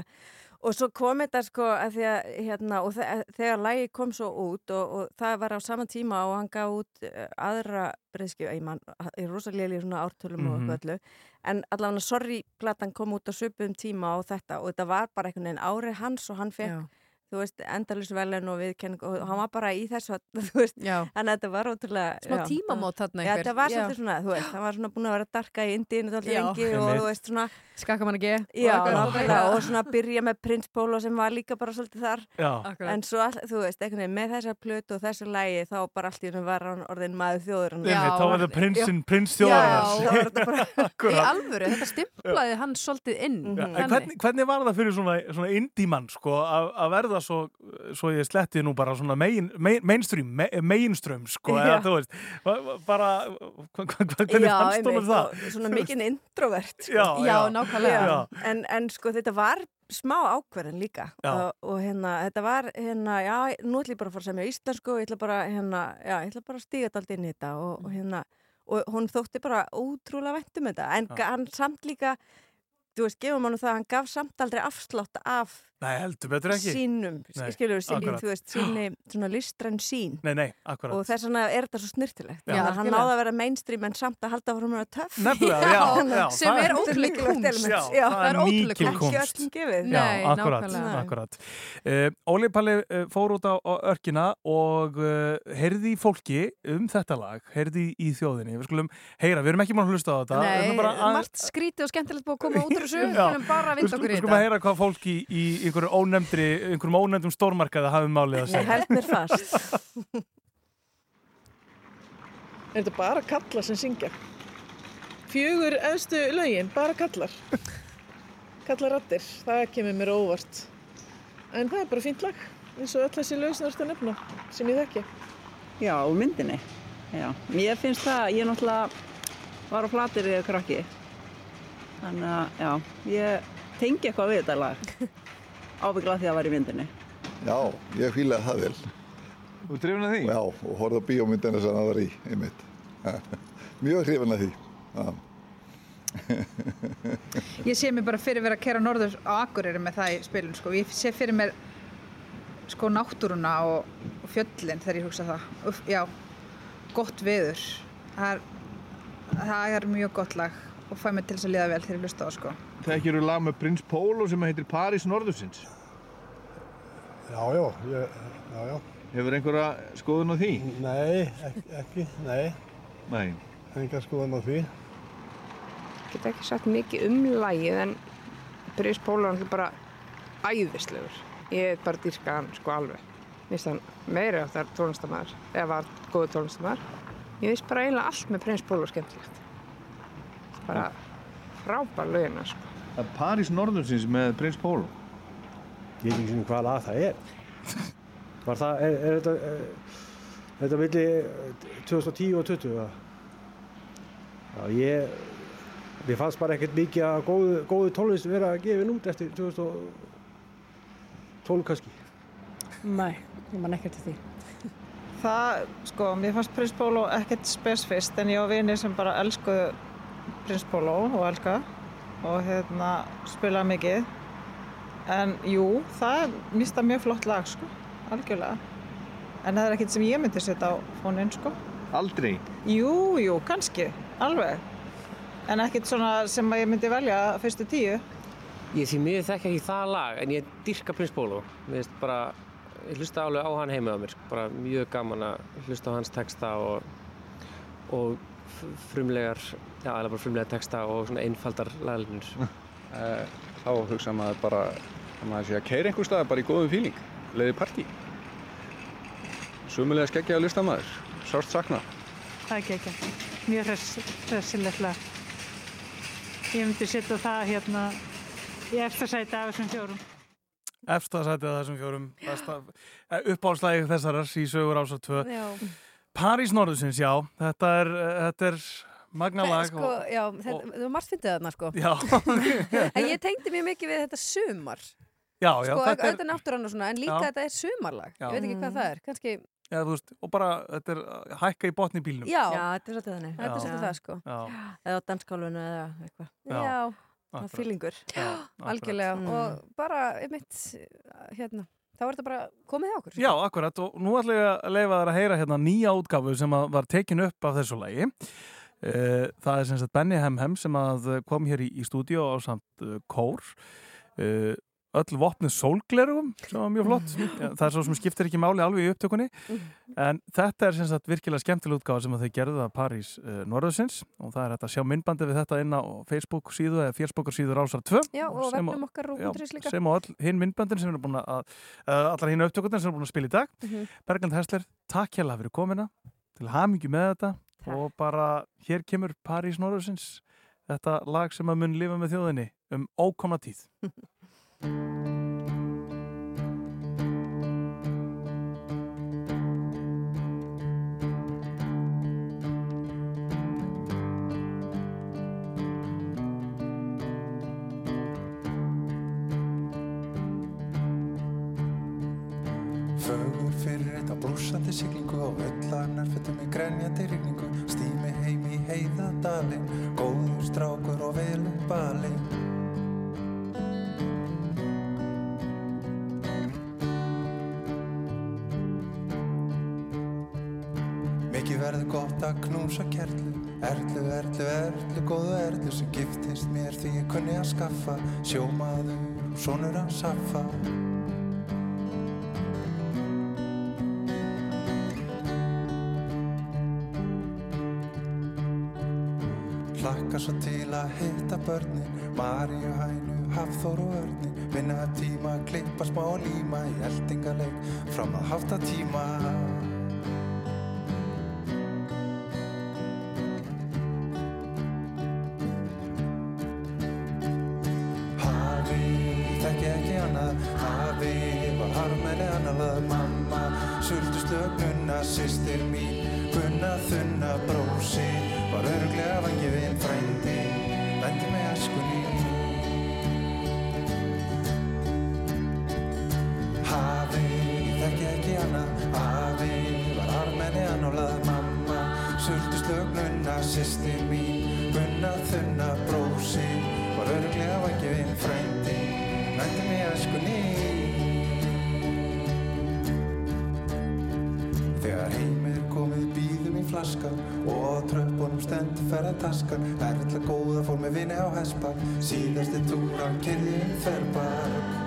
og svo kom þetta sko að því að, hérna, og þe þegar lægi kom svo út og, og það var á sama tíma og hann gaf út uh, aðra breyðskju, ég man, ég er rosalega í svona ártölum Mhm. og eitthvað öllu en allavega sorry platan kom út á söpum tíma og þetta og þetta var bara einhvern veginn árið hans og hann fekk þú veist, endalus velin og viðkenning og hann var bara í þessu, þú veist en þetta var ótrúlega Smá tímamót þarna Já, einhver. þetta var svolítið svona, þú veist, hann var svona búin að vera að darka í lengi og þú veist svona skakka mann ekki Já, Og svona byrja með Prins Pólo sem var líka bara svolítið þar. Já. En svo, þú veist, einhvern veginn með þessa plötu og þessu lægi þá bara allt í húnum var hann orðin maður þjóður þá var það prinsinn, prins þetta bara í alvöru, þetta stimplaði hann svolítið inn Það svo, svo ég sletti nú bara svona megin, megin, mainstream, me, mainstream sko, eða þú veist, bara hvernig fannst honum einmitt, það? Svona mikinn introvert sko. Já, Já, já. nákvæmlega. Já. En, en sko þetta var smá ákverðin líka og, og hérna, þetta var hérna, já, nú ætlum ég bara að fara að semja íslensku og ég ætla bara, hérna, já, ég ætla bara að stíga þetta inn í þetta og, og hérna, og hún þótti bara ótrúlega vænt um þetta, en Já. hann samt líka, þú veist, gefum hann það, hann gaf samt aldrei afslátt af Nei, heldur betur ekki. sínum, Nei, skilur, sín, þú veist, síni svona listræn sín Nei, nei, akkurat. og þess vegna er þetta svo snirtilegt Já. Þannig að hann náði að vera mainstream en samt að halda að vera töff Nefnilega, já, já, sem er ótrúlega kunst. element Já, það er ekki kunst. öllum gefið Já, akkurat, akkurat. Uh, Óli Palli uh, fór út á, á örkina og uh, heyrði í fólki um þetta lag, heyrði í þjóðinni. Við skulum heyra, við erum ekki mann að hlusta á þetta. við Nei, erum bara að- margt skrítið og skemmtilegt búið að koma út úr þessu í í, í einhverjum ónefndri, einhverjum ónefndum stórmarkaði hafið málið að segja. held mér fast Er þetta bara kallar sem syngja? Fjögur eðstu lögin, bara kallar. Kallarattir, það kemur mér óvart. En það er bara fínt lag, eins og öll þessi lög sem þú ert að nefna, sem ég þekki. Já, myndinni. Já, mér finnst það, ég náttúrulega var á flatir eða krakki. Þannig að, já, ég tengi eitthvað við þetta lag. Ábyggla því að það var í myndinni. Já, ég fílaði það vel. Þú drifin að því? Já, og horfði á bíómyndina sem það var í, einmitt. Mjög hrifin að því. Já. Ég sé mér bara fyrir vera að kera norður á Akureyri með það í spilun sko. Ég sé fyrir mér sko náttúruna og, og fjöllin þegar ég hugsa það. Uff, já, gott veður. Það er, það er mjög gott lag og fæ mér til þess að liða vel þegar ég hlusta á það, sko. Þekkir þú lag með Prins Pólo sem heitir París Norðursins? Já, já, ég, já, já. Hefur einhverja skoðun á því? Nei, ekki, ekki nei. Nei. Enga skoðan á því. get ekki sagt mikið um lagið en Brís Póla er bara æðislegur. Ég er bara dýrka hann sko alveg. Mér finnst hann meiri á þar tónlistamæður, eða var góðu tónlistamæður. Ég finnst bara eiginlega allt með Prins Póla skemmtilegt. Bara frábær lögina sko. Það er París Norðursins með Prins Pólo. Ég veit ekki sem hvað lag það er. Var það, er, er þetta, er, er þetta milli eh, 2010 og 20? eða? Já, ég, mér fannst bara ekkert mikið að góðu, góðu tónlist vera gefin út eftir 2012 kannski. Nei, ég man ekki eftir því. Það, sko, mér fannst Prins Pólo ekkert spesfist en ég á vini sem bara elskuðu Prins Pólo og elska og hérna spilaði mikið. En jú, það er mista mjög flott lag, sko, algjörlega. En það er ekkert sem ég myndi setja á fóninn, sko. Aldrei. Jú, jú, kannski, alveg. En ekkert svona sem að ég myndi velja fyrstu tíu. Ég því miður þekki ekki það lag en ég dyrka Prins Pólo. Mér finnst bara, ég hlusta alveg á hann heima á mér, sko. bara mjög gaman að hlusta á hans texta og, og frumlegar, já, eða bara frumlegar texta og svona einfaldar laglínur. Eh, Þá hugsa maður bara að maður sé að keira einhver stað bara í góðum fíling, leiði partí. Sumulega skeggjaða listamæður, sárt sakna. Það er ekki. Mjög hress- hressilegt lag. Ég myndi setja það hérna í eftir sæti af þessum fjórum. Efsta sætið að þessum fjórum besta, uppáhaldslægi þessarar í sögur ásar 2 Já. París Norðursins, já þetta er, þetta er magna lag sko, já, þetta, það var margt fyndið þarna sko Já. en ég tengdi mjög mikið við þetta sumar Já, já, sko, þetta er- þetta er náttúran og svona, en líka Já. þetta er sumarlag. Já. Ég veit ekki hvað það er, kannski, Já, þú veist, og bara, þetta er að hækka í botni bílnum. já, Já, þetta er svolítið þannig. þetta er svolítið það, sko. Já, Eða á danskálfunu eða eitthvað. Já. Já, Það akkurat. fílingur. Já, akkurat. algjörlega. Mm. Og bara, einmitt, hérna, þá er þetta bara komið hjá okkur. Já, akkurat, og nú ætlum ég að leifa þær að heyra hérna nýja útgáfu sem var tekin upp af þessu lagi. Uh, það er sem sagt Benny Hemhem sem að kom hér í, í stúdíu á samt uh, kór. Uh, öll vopnið sólglerugum sem var mjög flott. Ja, það er svo sem skiptir ekki máli alveg í upptökunni. En þetta er sem sagt virkilega skemmtileg útgáfa sem þau gerðu að París uh, Norðursins. Og það er hægt að sjá myndbandi við þetta inn á Facebook síðu eða Facebook síðu Rásar 2 Já, og sem vefnum okkar rúf.is líka. sem og all hinn myndböndin sem eru búin að uh, allar hinn upptökundin sem eru búin að spila í dag. Mhm. Berglind Hessler, takk hérlega fyrir komina til hamingju með þetta. Og bara hér kemur París Norðursins. Þetta lag sem að mun lifa með þjóðinni um ókomna tíð Fögur fyrir eitt á blúsandi siglingu og öllarnar fötum í grenjandi rigningu. Stými heim í heiðadalinn, góður strákur og velum balinn knúsa kerlu. Erlu, erlu, erlu, góðu erlu sem giftist mér því ég kunni að skaffa Sjómaður, sonur að saffa Hlakka svo til að hitta börnin Maríu, Hænu, Hafþór og Örnin Vinna tíma, klippa smá og líma Í eldingaleik fram að hafta tíma býðum í flaska og á tröppunum stendur ferðartaskan Erla góða fór með vini á hespak síðasti túra kyrði um þverbak.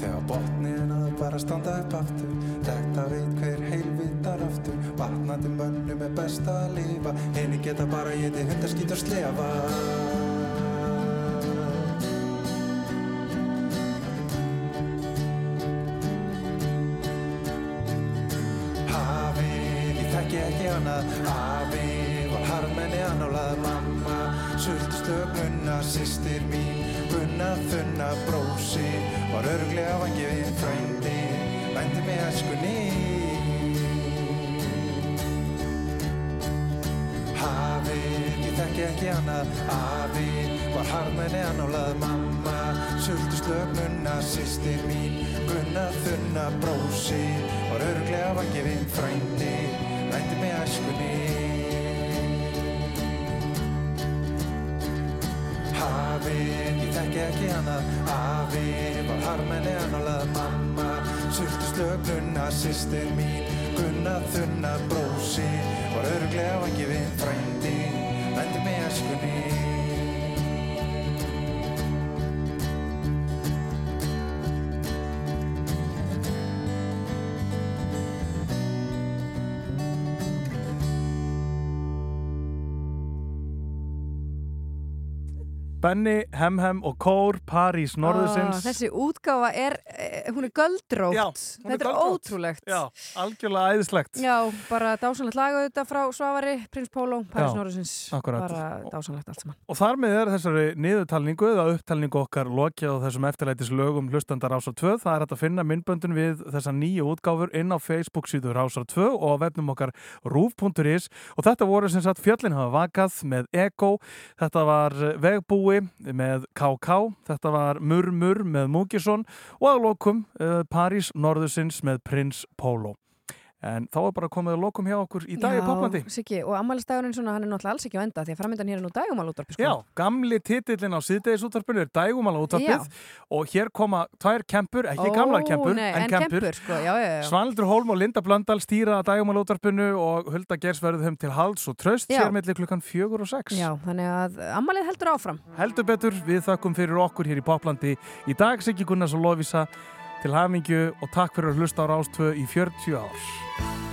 Þegar botnin að bara standa upp aftur Þetta veit hver heilvitar aftur. Vatnandi mönnum er best að lifa Henni geta bara getið hundaskít og slefa annað Hafi, var harmenni annálað Mamma, sultu stögnuna Sistir mín, gunna þunna Brósi, var örglega vangifinn Frændi, vændi með æskunni Hafi, ég þekki ekki annað Afi, var harmenni annálað Mamma, sultu slögnuna Sistir mín, gunna þunna Brósi, var örglega vangifinn Frændi, vændi með æskunni. Hafi, ég þekki ekki annað Afi, var harmenni annálað Mamma, sultu slögnuna Sistir mín, gunna þunna Brósi, var örglega vangifinn Frændi, vændi með æskunni Benny, Hemhem og Kór, París, Ó, Norðursins. þessi útgáfa er, hún er göldrótt Já, hún er þetta er göldrótt. ótrúlegt Já, algjörlega æðislegt. Já, bara dásanlegt lag auðvitað frá Svavari, Prins Já, Norðursins akkúrat. bara dásanlegt allt saman Og þar með er þessari niðurtalningu eða upptalningu okkar lokið á þessum eftirlætis lögum hlustandar Rásar 2. Það er hægt að finna myndböndun við þessa nýju útgáfur inn á Facebook síðu Rásar 2 og vefnum okkar rúf.is og þetta voru sem sagt fjöllin hafa vakað með Ego, þetta var Vegbúi með KK, þetta var Murmur með Múkisson og að lokum uh, París Norðursins með Prins Pólo. En þá er bara komið að lokum hjá okkur í dag í Poplandi. Siggi, og ammælistagurinn svona, hann er náttúrulega alls ekki á enda því að framöndan hér er nú dægumál útvarpi sko. Já, gamli titillin á síðdegisútvarpinu er Já. og hér koma tvær kempur, ekki Ó, gamlar kempur, nei, en kempur, sko, já, já, já. Svanildur Hólm og Linda Blöndal stýra Dægumala útvarpinu og Hulda Gers verður þeim til hals og tröst sér milli klukkan fjögur og sex. Já, þannig að ammælið heldur áfram Heldur betur, við þakkum fyrir okkur hér í Poplandi í dag, Til hamingju og takk fyrir að hlusta á Rástvö í 40 ár.